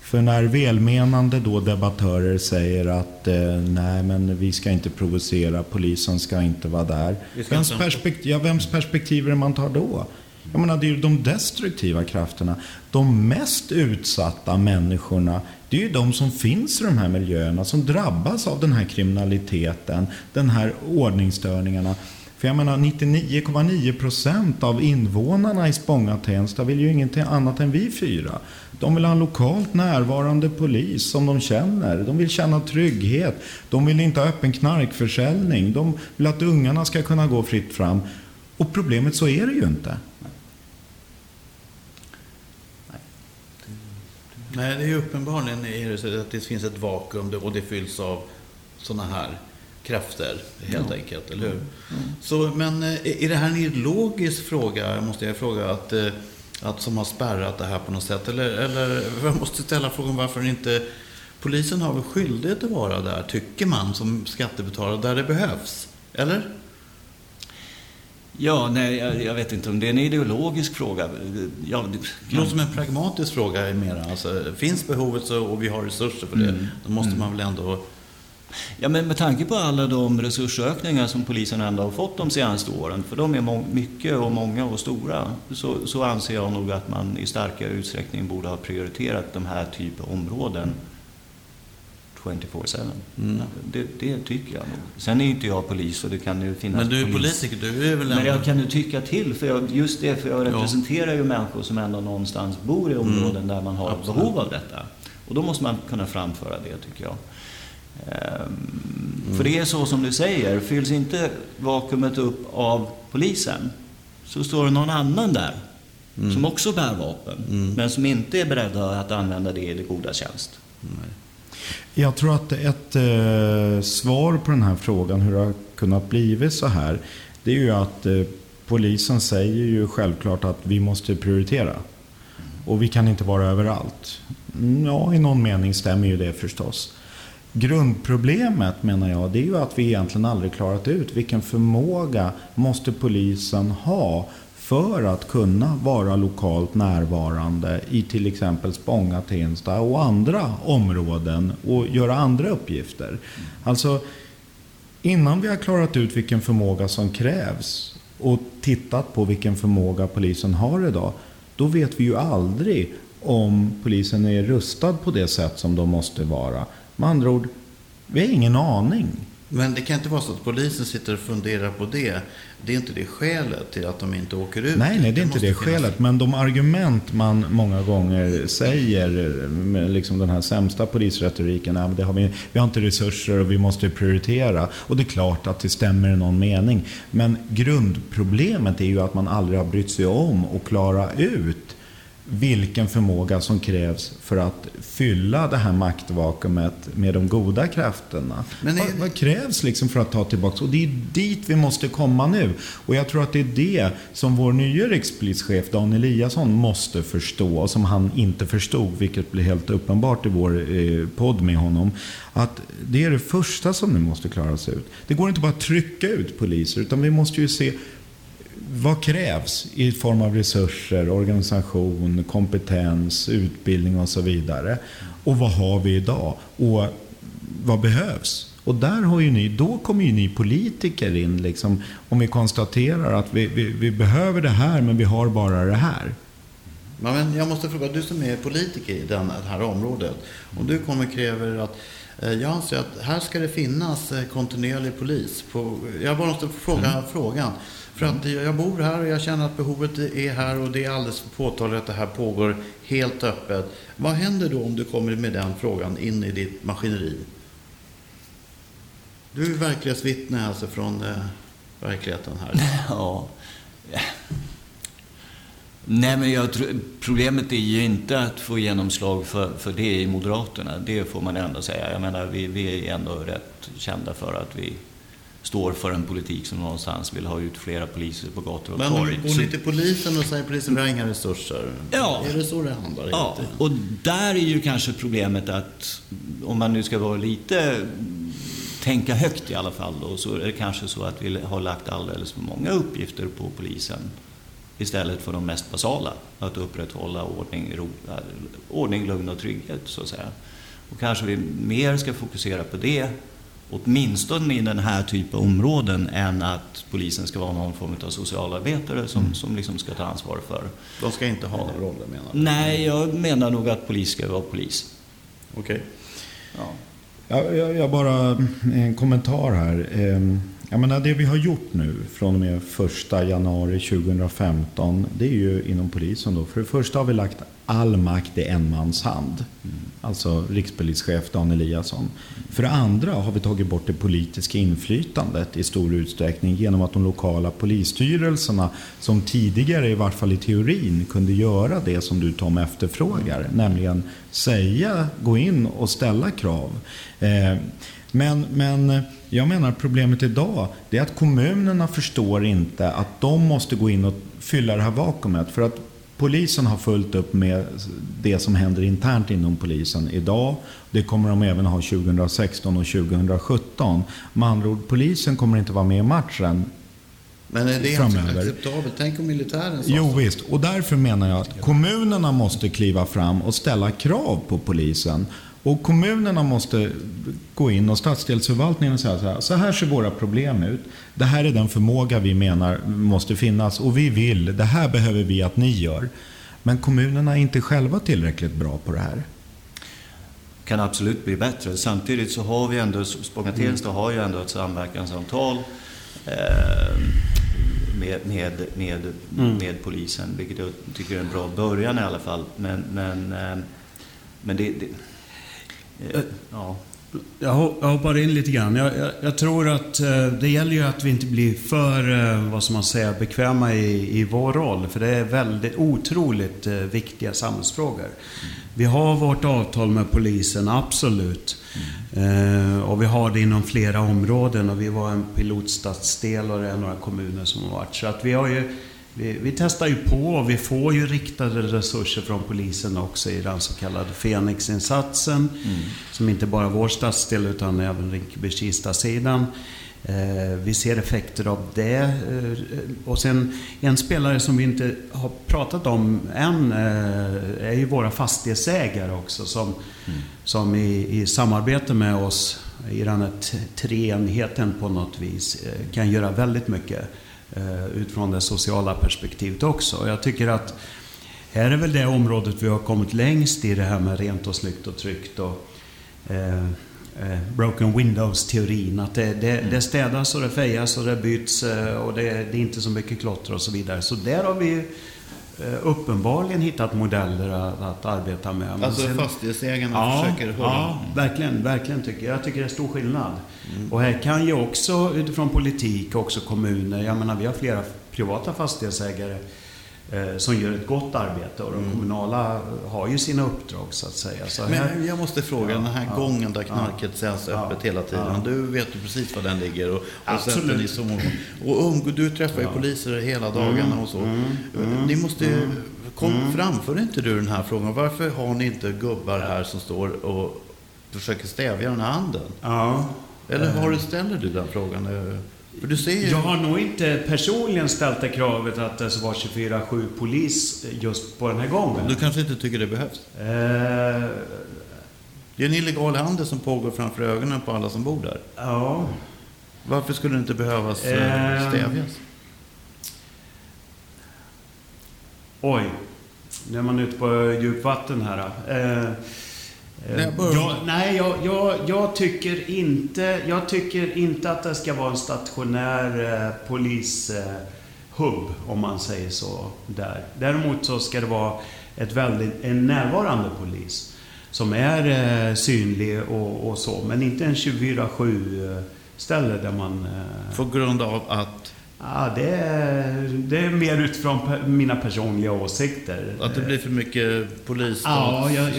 För när välmenande då debattörer säger att eh, nej men vi ska inte provocera, polisen ska inte vara där. Vems, perspektiv, ja, vems perspektiv är det man tar då? Jag menar, det är ju de destruktiva krafterna. De mest utsatta människorna, det är ju de som finns i de här miljöerna, som drabbas av den här kriminaliteten, den här ordningsstörningarna. För jag menar 99,9 procent av invånarna i Spånga-Tensta vill ju ingenting annat än vi fyra. De vill ha en lokalt närvarande polis som de känner. De vill känna trygghet. De vill inte ha öppen knarkförsäljning. De vill att ungarna ska kunna gå fritt fram. Och problemet så är det ju inte. Nej, det är ju uppenbarligen är det så att det finns ett vakuum och det fylls av sådana här krafter helt enkelt, eller hur? Så, men eh, är det här en ideologisk fråga, måste jag fråga, att, eh, att som har spärrat det här på något sätt? Eller, eller jag måste ställa frågan varför inte Polisen har väl skyldighet att vara där, tycker man, som skattebetalare, där det behövs? Eller? Ja, nej, jag, jag vet inte om det är en ideologisk fråga. Ja, det, Det låter som en pragmatisk fråga mera. Alltså, finns behovet så, och vi har resurser för det, då måste man väl ändå... Ja, men med tanke på alla de resursökningar som polisen ändå har fått de senaste åren, för de är mycket och många och stora, så, så anser jag nog att man i starkare utsträckning borde ha prioriterat de här typen av områden 24-7. Mm. Det, det tycker jag nog. Sen är inte jag polis och det kan ju finnas Men du är polis- politiker, du är väl Men jag kan ju tycka till, för jag, just det, för jag Ja. representerar ju människor som ändå någonstans bor i områden där man har Mm. Absolut. behov av detta. Och då måste man kunna framföra det, tycker jag. Ehm, Mm. För det är så som du säger, fylls inte vakuumet upp av polisen, så står det någon annan där mm. som också bär vapen, mm. men som inte är beredda att använda det i det goda tjänst. Nej. Jag tror att ett eh, svar på den här frågan, hur det har kunnat bli så här, det är ju att eh, polisen säger ju självklart att vi måste prioritera. Och vi kan inte vara överallt. Ja, i någon mening stämmer ju det förstås. Grundproblemet menar jag, det är ju att vi egentligen aldrig klarat ut vilken förmåga måste polisen ha för att kunna vara lokalt närvarande i till exempel Spånga, Tensta och andra områden och göra andra uppgifter. Alltså, innan vi har klarat ut vilken förmåga som krävs och tittat på vilken förmåga polisen har idag, då vet vi ju aldrig om polisen är rustad på det sätt som de måste vara. Med andra ord, vi har ingen aning. Men det kan inte vara så att polisen sitter och funderar på det. Det är inte det skälet till att de inte åker ut. Nej, nej det är inte det skälet. Finnas... Men de argument man många gånger säger, liksom den här sämsta polisretoriken, det har vi, vi har inte resurser och vi måste prioritera. Och det är klart att det stämmer i någon mening. Men grundproblemet är ju att man aldrig har brytt sig om att klara ut vilken förmåga som krävs för att fylla det här maktvakuumet med de goda krafterna. Men är... vad, vad, krävs liksom för att ta tillbaka? Och det är dit vi måste komma nu. Och jag tror att det är det som vår nya rikspolischef Dan Eliasson måste förstå och som han inte förstod, vilket blir helt uppenbart i vår eh, podd med honom. Att det är det första som nu måste klaras ut. Det går inte bara att trycka ut poliser, utan vi måste ju se vad krävs i form av resurser, organisation, kompetens, utbildning och så vidare? Och vad har vi idag? Och vad behövs? Och där har ju ni, då kommer ju ni politiker in, liksom, om vi konstaterar att vi, vi, vi behöver det här, men vi har bara det här. Men jag måste fråga, du som är politiker i det här området. Om du kommer och kräver att eh, jag anser att här ska det finnas eh, kontinuerlig polis. På, jag bara måste fråga mm. frågan. För att jag bor här och jag känner att behovet är här och det är alldeles för påtagligt att det här pågår helt öppet. Vad händer då om du kommer med den frågan in i ditt maskineri? Du är verklighetsvittne alltså från eh, verkligheten här. Ja. Nej, men jag tror, problemet är ju inte att få genomslag för, för det i Moderaterna. Det får man ändå säga. Jag menar, vi, vi är ändå rätt kända för att vi står för en politik som någonstans vill ha ut flera poliser på gator och torg. Men går ni till polisen och säger polisen har inga resurser? Ja. Är det så det handlar? Ja, och där är ju kanske problemet att om man nu ska vara lite tänka högt i alla fall då, så är det kanske så att vi har lagt alldeles för många uppgifter på polisen istället för de mest basala, att upprätthålla ordning, ro, ordning lugn och trygghet så att säga. Och kanske vi mer ska fokusera på det åtminstone i den här typen av områden än att polisen ska vara någon form av socialarbetare som, mm. som liksom ska ta ansvar för. De ska inte ha den rollen menar du? Nej, jag menar nog att polis ska vara polis. Okej. Okay. Ja. Jag, jag, jag, bara en kommentar här. Ehm, jag menar, det vi har gjort nu från och med 1 januari 2015 det är ju inom polisen. Då. För det första har vi lagt all makt i en mans hand. Mm. Alltså rikspolischef Dan Eliasson. För det andra har vi tagit bort det politiska inflytandet i stor utsträckning genom att de lokala polisstyrelserna som tidigare, i vart fall i teorin, kunde göra det som du Tom efterfrågar. Mm. Nämligen säga, gå in och ställa krav. Eh, men, men jag menar problemet idag det är att kommunerna förstår inte att de måste gå in och fylla det här vakuumet. För att polisen har fullt upp med det som händer internt inom polisen idag. Det kommer de även ha 2016 och 2017. Med andra ord, polisen kommer inte vara med i matchen men är det framöver. acceptabelt? Tänk om militären sa Jo visst, och därför menar jag att kommunerna måste kliva fram och ställa krav på polisen. Och kommunerna måste gå in och stadsdelsförvaltningen och säga så här, så här ser våra problem ut. Det här är den förmåga vi menar måste finnas och vi vill, det här behöver vi att ni gör. Men kommunerna är inte själva tillräckligt bra på det här. Kan absolut bli bättre. Samtidigt så har vi ändå, Spånga Tensta har ju ändå ett samverkansavtal eh, med, med, med, mm. med polisen, vilket jag tycker är en bra början i alla fall. Men, men, eh, men det, det ja. Jag hoppar in lite grann. Jag, jag, jag, tror att eh, det gäller ju att vi inte blir för, eh, vad ska man säga, bekväma i, i vår roll. För det är väldigt otroligt eh, viktiga samhällsfrågor. Mm. Vi har vårt avtal med polisen, absolut. Mm. och vi har det inom flera områden och vi var en pilotstadsdel och det är några kommuner som har varit. Så att vi har ju vi, vi, testar ju på och vi får ju riktade resurser från polisen också i den så kallade Fenix-insatsen. Mm. Som inte bara vår stadsdel utan även Rinkeby-Kista-sidan. Eh, vi ser effekter av det. Eh, och sen en spelare som vi inte har pratat om än eh, är ju våra fastighetsägare också som, mm. som i, i samarbete med oss i den här treenigheten på något vis kan göra väldigt mycket Eh, utifrån det sociala perspektivet också. Jag tycker att här är väl det området vi har kommit längst i det här med rent och snyggt och tryggt och eh, eh, broken windows-teorin. Att det, det, det städas och det fejas och det byts eh, och det, det, är inte så mycket klotter och så vidare. Så där har vi Eh, uppenbarligen hittat modeller att, att arbeta med. Men alltså sen, fastighetsägarna ja, försöker hålla... Ja, verkligen, verkligen tycker jag. Jag tycker det är stor skillnad. Mm. Och här kan ju också utifrån politik, också kommuner, jag menar vi har flera privata fastighetsägare eh, som gör ett gott arbete och de mm. kommunala har ju sina uppdrag så att säga. Så Men jag måste fråga, ja, den här ja, gången där knarket ja, säljs öppet hela tiden. Du vet ju precis var den ligger. Och, och, ni som, och du träffar ju poliser hela dagarna mm. och så. Mm. mm. Ni måste ju, kom, framför inte du den här frågan? Varför har ni inte gubbar här som står och försöker stävja den här handeln? Eller har du, ställer du den frågan? Ser Jag har nog inte personligen ställt det kravet att det ska vara 24-7 polis just på den här gången. Du kanske inte tycker det behövs? Eh... Det är en illegal handel som pågår framför ögonen på alla som bor där. Ja. Varför skulle det inte behövas eh... eh stävjas? Oj, nu är man ute på djupvatten här. Eh... Nej, eh, jag, nej jag, jag, jag, tycker inte, jag tycker inte att det ska vara en stationär eh, polishubb, om man säger så, där. Däremot så ska det vara ett väldigt, en närvarande polis som är eh, synlig och, och, så, men inte en 24-7 ställe där man... Eh, På grund av att? Ja, det är, det är mer utifrån mina personliga åsikter. Att det blir för mycket polis Ja, jag,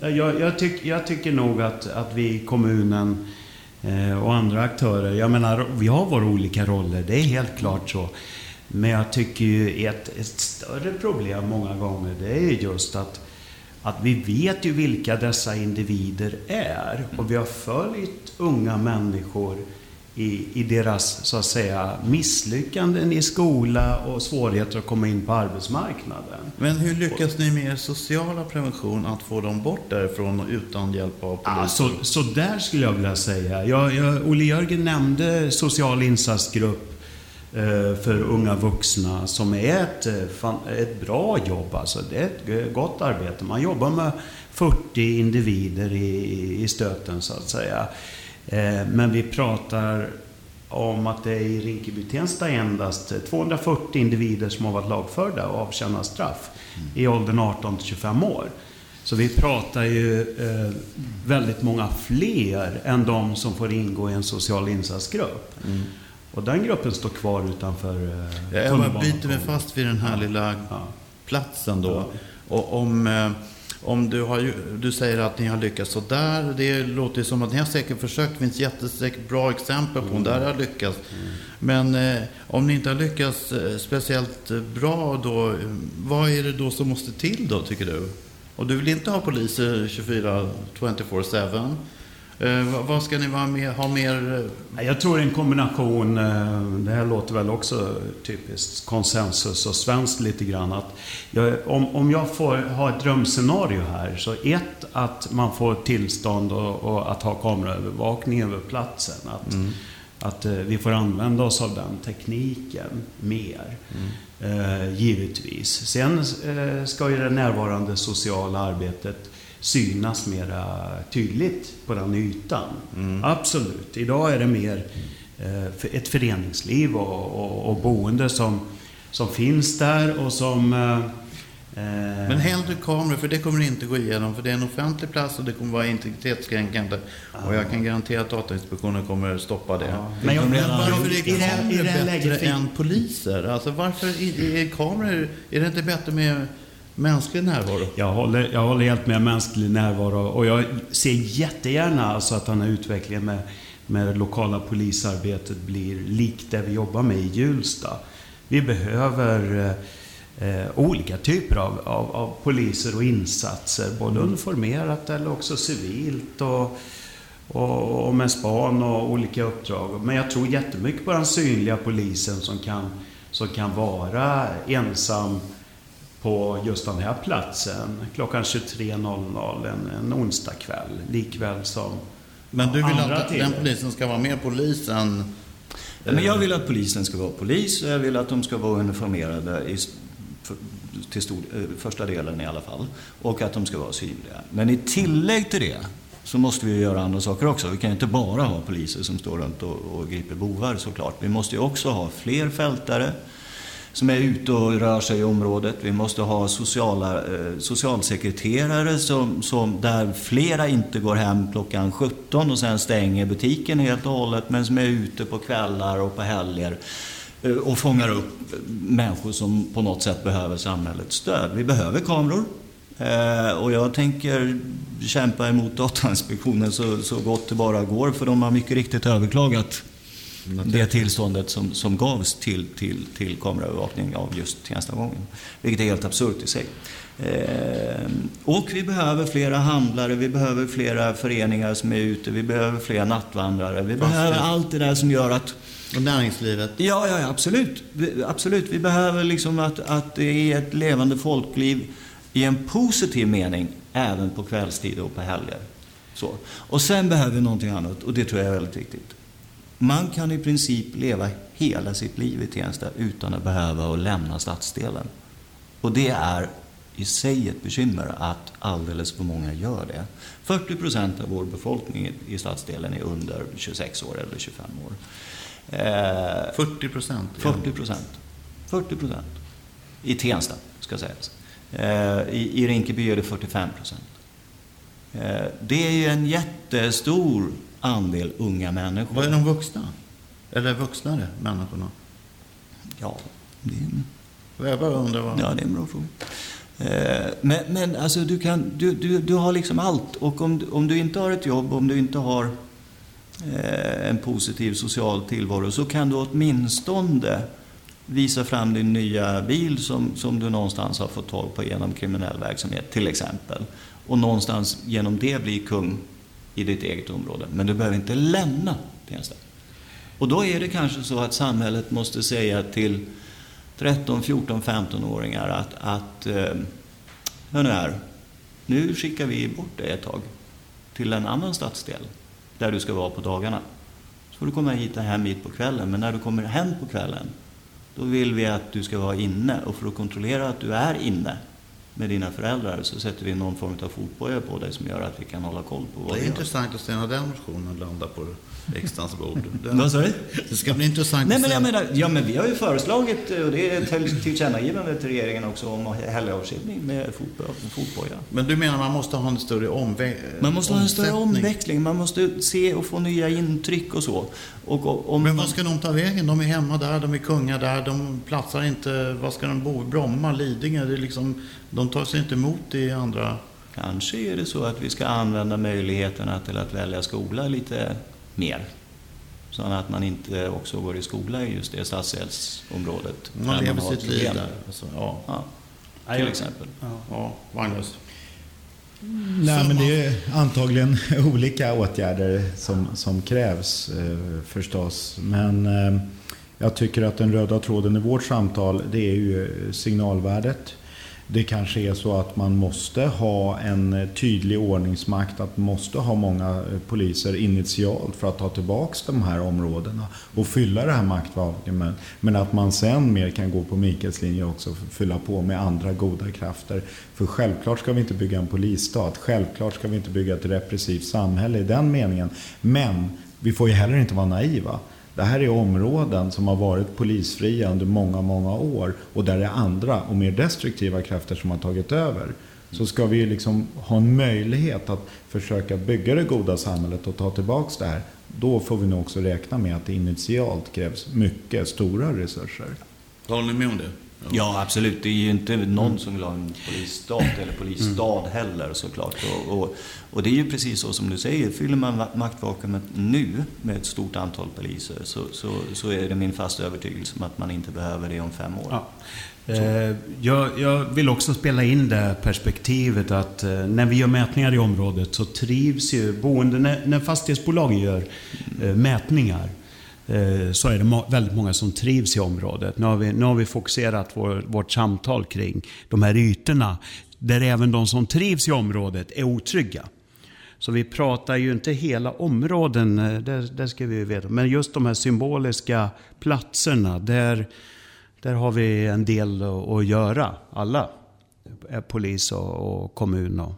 jag, jag, jag, tyck, jag tycker nog att, att vi, kommunen eh, och andra aktörer, jag menar, vi har våra olika roller, det är helt klart så. Men jag tycker ju ett, ett större problem många gånger, det är just att, att vi vet ju vilka dessa individer är. Och vi har följt unga människor i, i deras så att säga misslyckanden i skola och svårigheter att komma in på arbetsmarknaden. Men hur lyckas ni med er sociala prevention att få dem bort därifrån utan hjälp av polisen? Ja, så, så där skulle jag vilja säga. Jag, jag, Olle Jörgen nämnde social insatsgrupp eh, för unga vuxna som är ett, eh, ett bra jobb. Alltså. Det är ett gott arbete. Man jobbar med 40 individer i, i stöten så att säga. Eh, men vi pratar om att det är i Rinkeby-Tensta endast 240 individer som har varit lagförda och avtjänar straff mm. i åldern 18 till 25 år. Så vi pratar ju eh, väldigt många fler än de som får ingå i en social insatsgrupp. Mm. Och den gruppen står kvar utanför eh, Jag bara biter mig fast vid den här lilla ja. platsen då. Ja. Och om... Eh, om du, har, du säger att ni har lyckats sådär. Det låter som att ni har säkert försökt. Det finns jättesäkert bra exempel på mm. där har lyckats. Mm. Men eh, om ni inte har lyckats eh, speciellt bra då, vad är det då som måste till då tycker du? Och du vill inte ha poliser 24, 24-7? Eh, vad ska ni vara med, ha mer? Eh? Jag tror en kombination, eh, det här låter väl också typiskt konsensus och svenskt lite grann. Att jag, om, om jag får ha ett drömscenario här, så ett, att man får tillstånd och, och att ha kameraövervakning över platsen. Att, mm. att vi får använda oss av den tekniken mer. Mm. Eh, givetvis. Sen eh, ska ju det närvarande sociala arbetet synas mera tydligt på den ytan. Mm. Absolut. Idag är det mer eh, ett föreningsliv och, och, och, boende som, som finns där och som eh, Eh, Men hellre kameror, för det kommer inte gå igenom. För det är en offentlig plats och det kommer vara integritetskränkande. Och jag kan garantera att Datainspektionen kommer stoppa det. Ja. Men, Men jag- men varför är kameror bättre än poliser? Alltså varför är, är kameror... Är det inte bättre med mänsklig närvaro? Jag håller, jag håller helt med mänsklig närvaro och jag ser jättegärna alltså att den här utvecklingen med, med det lokala polisarbetet blir likt det vi jobbar med i Hjulsta. Vi behöver eh, olika typer av, av, av poliser och insatser, både uniformerat eller också civilt och, och, och med span och olika uppdrag. Men jag tror jättemycket på den synliga polisen som kan, som kan vara ensam på just den här platsen klockan 23.00 en, en onsdag kväll. Likväl som Men du vill andra att tider. den polisen ska vara mer polis än... Men jag vill att polisen ska vara polis och jag vill att de ska vara uniformerade i, för, till stor, eh, första delen i alla fall. Och att de ska vara synliga. Men i tillägg till det så måste vi göra andra saker också. Vi kan inte bara ha poliser som står runt och, och griper bovar såklart. Vi måste ju också ha fler fältare som är ute och rör sig i området. Vi måste ha sociala, eh, socialsekreterare som, som, där flera inte går hem klockan 17 och sen stänger butiken helt och hållet men som är ute på kvällar och på helger eh, och fångar upp människor som på något sätt behöver samhällets stöd. Vi behöver kameror. Eh, och jag tänker kämpa emot Datainspektionen så, så gott det bara går för de har mycket riktigt överklagat det tillståndet som, som gavs till, till, till kameraövervakning av just Tenstagången. Vilket är helt absurt i sig. Eh, och vi behöver flera handlare, vi behöver flera föreningar som är ute, vi behöver fler nattvandrare. Vi behöver allt det där som gör att Och näringslivet? Ja, ja, ja absolut. Vi, absolut. Vi behöver liksom att, att det är ett levande folkliv i en positiv mening även på kvällstid och på helger. Så. Och sen behöver vi någonting annat och det tror jag är väldigt viktigt. Man kan i princip leva hela sitt liv i Tensta utan att behöva att lämna stadsdelen. Och det är i sig ett bekymmer att alldeles för många gör det. 40 procent av vår befolkning i- stadsdelen är under 26 år eller 25 år. Eh, 40 procent? 40 procent. 40 procent. I Tensta, ska sägas. Eh, I, I Rinkeby är det 45 procent. Eh, det är ju en jättestor andel unga människor. Vad är de vuxna? Eller vuxnare människorna? Ja, det är, Jag bara undrar vad... ja, det är en bra fråga. Eh, Men, men alltså du, kan, du, du, du har liksom allt. Och om, om du inte har ett jobb, om du inte har eh, en positiv social tillvaro så kan du åtminstone visa fram din nya bil som, som du någonstans har fått tag på genom kriminell verksamhet till exempel. Och någonstans genom det bli kung i ditt eget område. Men du behöver inte lämna Tensta. Och då är det kanske så att samhället måste säga till 13, 14, 15-åringar att, att eh, hör nu här, nu skickar vi bort dig ett tag till en annan stadsdel där du ska vara på dagarna. Så får du komma hit och hem hit på kvällen, men när du kommer hem på kvällen då vill vi att du ska vara inne och för att kontrollera att du är inne med dina föräldrar så sätter vi någon form av fotboja på dig som gör att vi kan hålla koll på vad Det är intressant att se när den motionen landar på riksdagens bord. Vad sa du? det ska bli intressant Nej, men jag menar, ja men vi har ju föreslagit, och det är ett till- tillkännagivande till regeringen också, om helgavskiljning med fotbo- fotboja. Men du menar man måste ha en större omvä- Man måste ha en större omväxling, man måste se och få nya intryck och så. Och, om Men vad ska de ta vägen? De är hemma där, de är kungar där, de platsar inte... Vad ska de bo? Bromma, Lidingö? Det är liksom, de tar sig inte emot i andra... Kanske är det så att vi ska använda möjligheterna till att välja skola lite mer. Så att man inte också går i skola i just det stadsdelsområdet. Man lever har sitt liv där. Alltså, ja, Ja, Ja, till exempel. ja, Magnus. Nej, men det är antagligen olika åtgärder som, som krävs eh, förstås. Men eh, jag tycker att den röda tråden i vårt samtal det är ju signalvärdet. Det kanske är så att man måste ha en tydlig ordningsmakt, att man måste ha många eh, poliser initialt för att ta tillbaks de här områdena och fylla det här maktvakuumet. Men att man sen mer kan gå på Mikaels linje också, och fylla på med andra goda krafter. För självklart ska vi inte bygga en polisstat, självklart ska vi inte bygga ett repressivt samhälle i den meningen. Men vi får ju heller inte vara naiva. Det här är områden som har varit polisfria under många, många år och där det är andra och mer destruktiva krafter som har tagit över. Så ska vi liksom ha en möjlighet att försöka bygga det goda samhället och ta tillbaks det här. Då får vi nog också räkna med att det initialt krävs mycket stora resurser. Håller ni med om det? Ja, absolut. Det är ju inte någon som vill ha en polisstat eller polisstad heller såklart. Och, och, och, det är ju precis så som du säger. Fyller man maktvakuumet nu med ett stort antal poliser så, så, så är det min fasta övertygelse om att man inte behöver det om fem år. Ja. Eh, jag, jag, vill också spela in det perspektivet att eh, när vi gör mätningar i området så trivs ju boende, när, när fastighetsbolagen gör eh, mätningar Eh, så är det väldigt många som trivs i området. Nu har vi, nu har vi fokuserat vår, vårt samtal kring de här ytorna där även de som trivs i området är otrygga. Så vi pratar ju inte hela områden, eh, det, det ska vi ju veta, men just de här symboliska platserna där där har vi en del att göra, alla. Eh, polis och, kommun och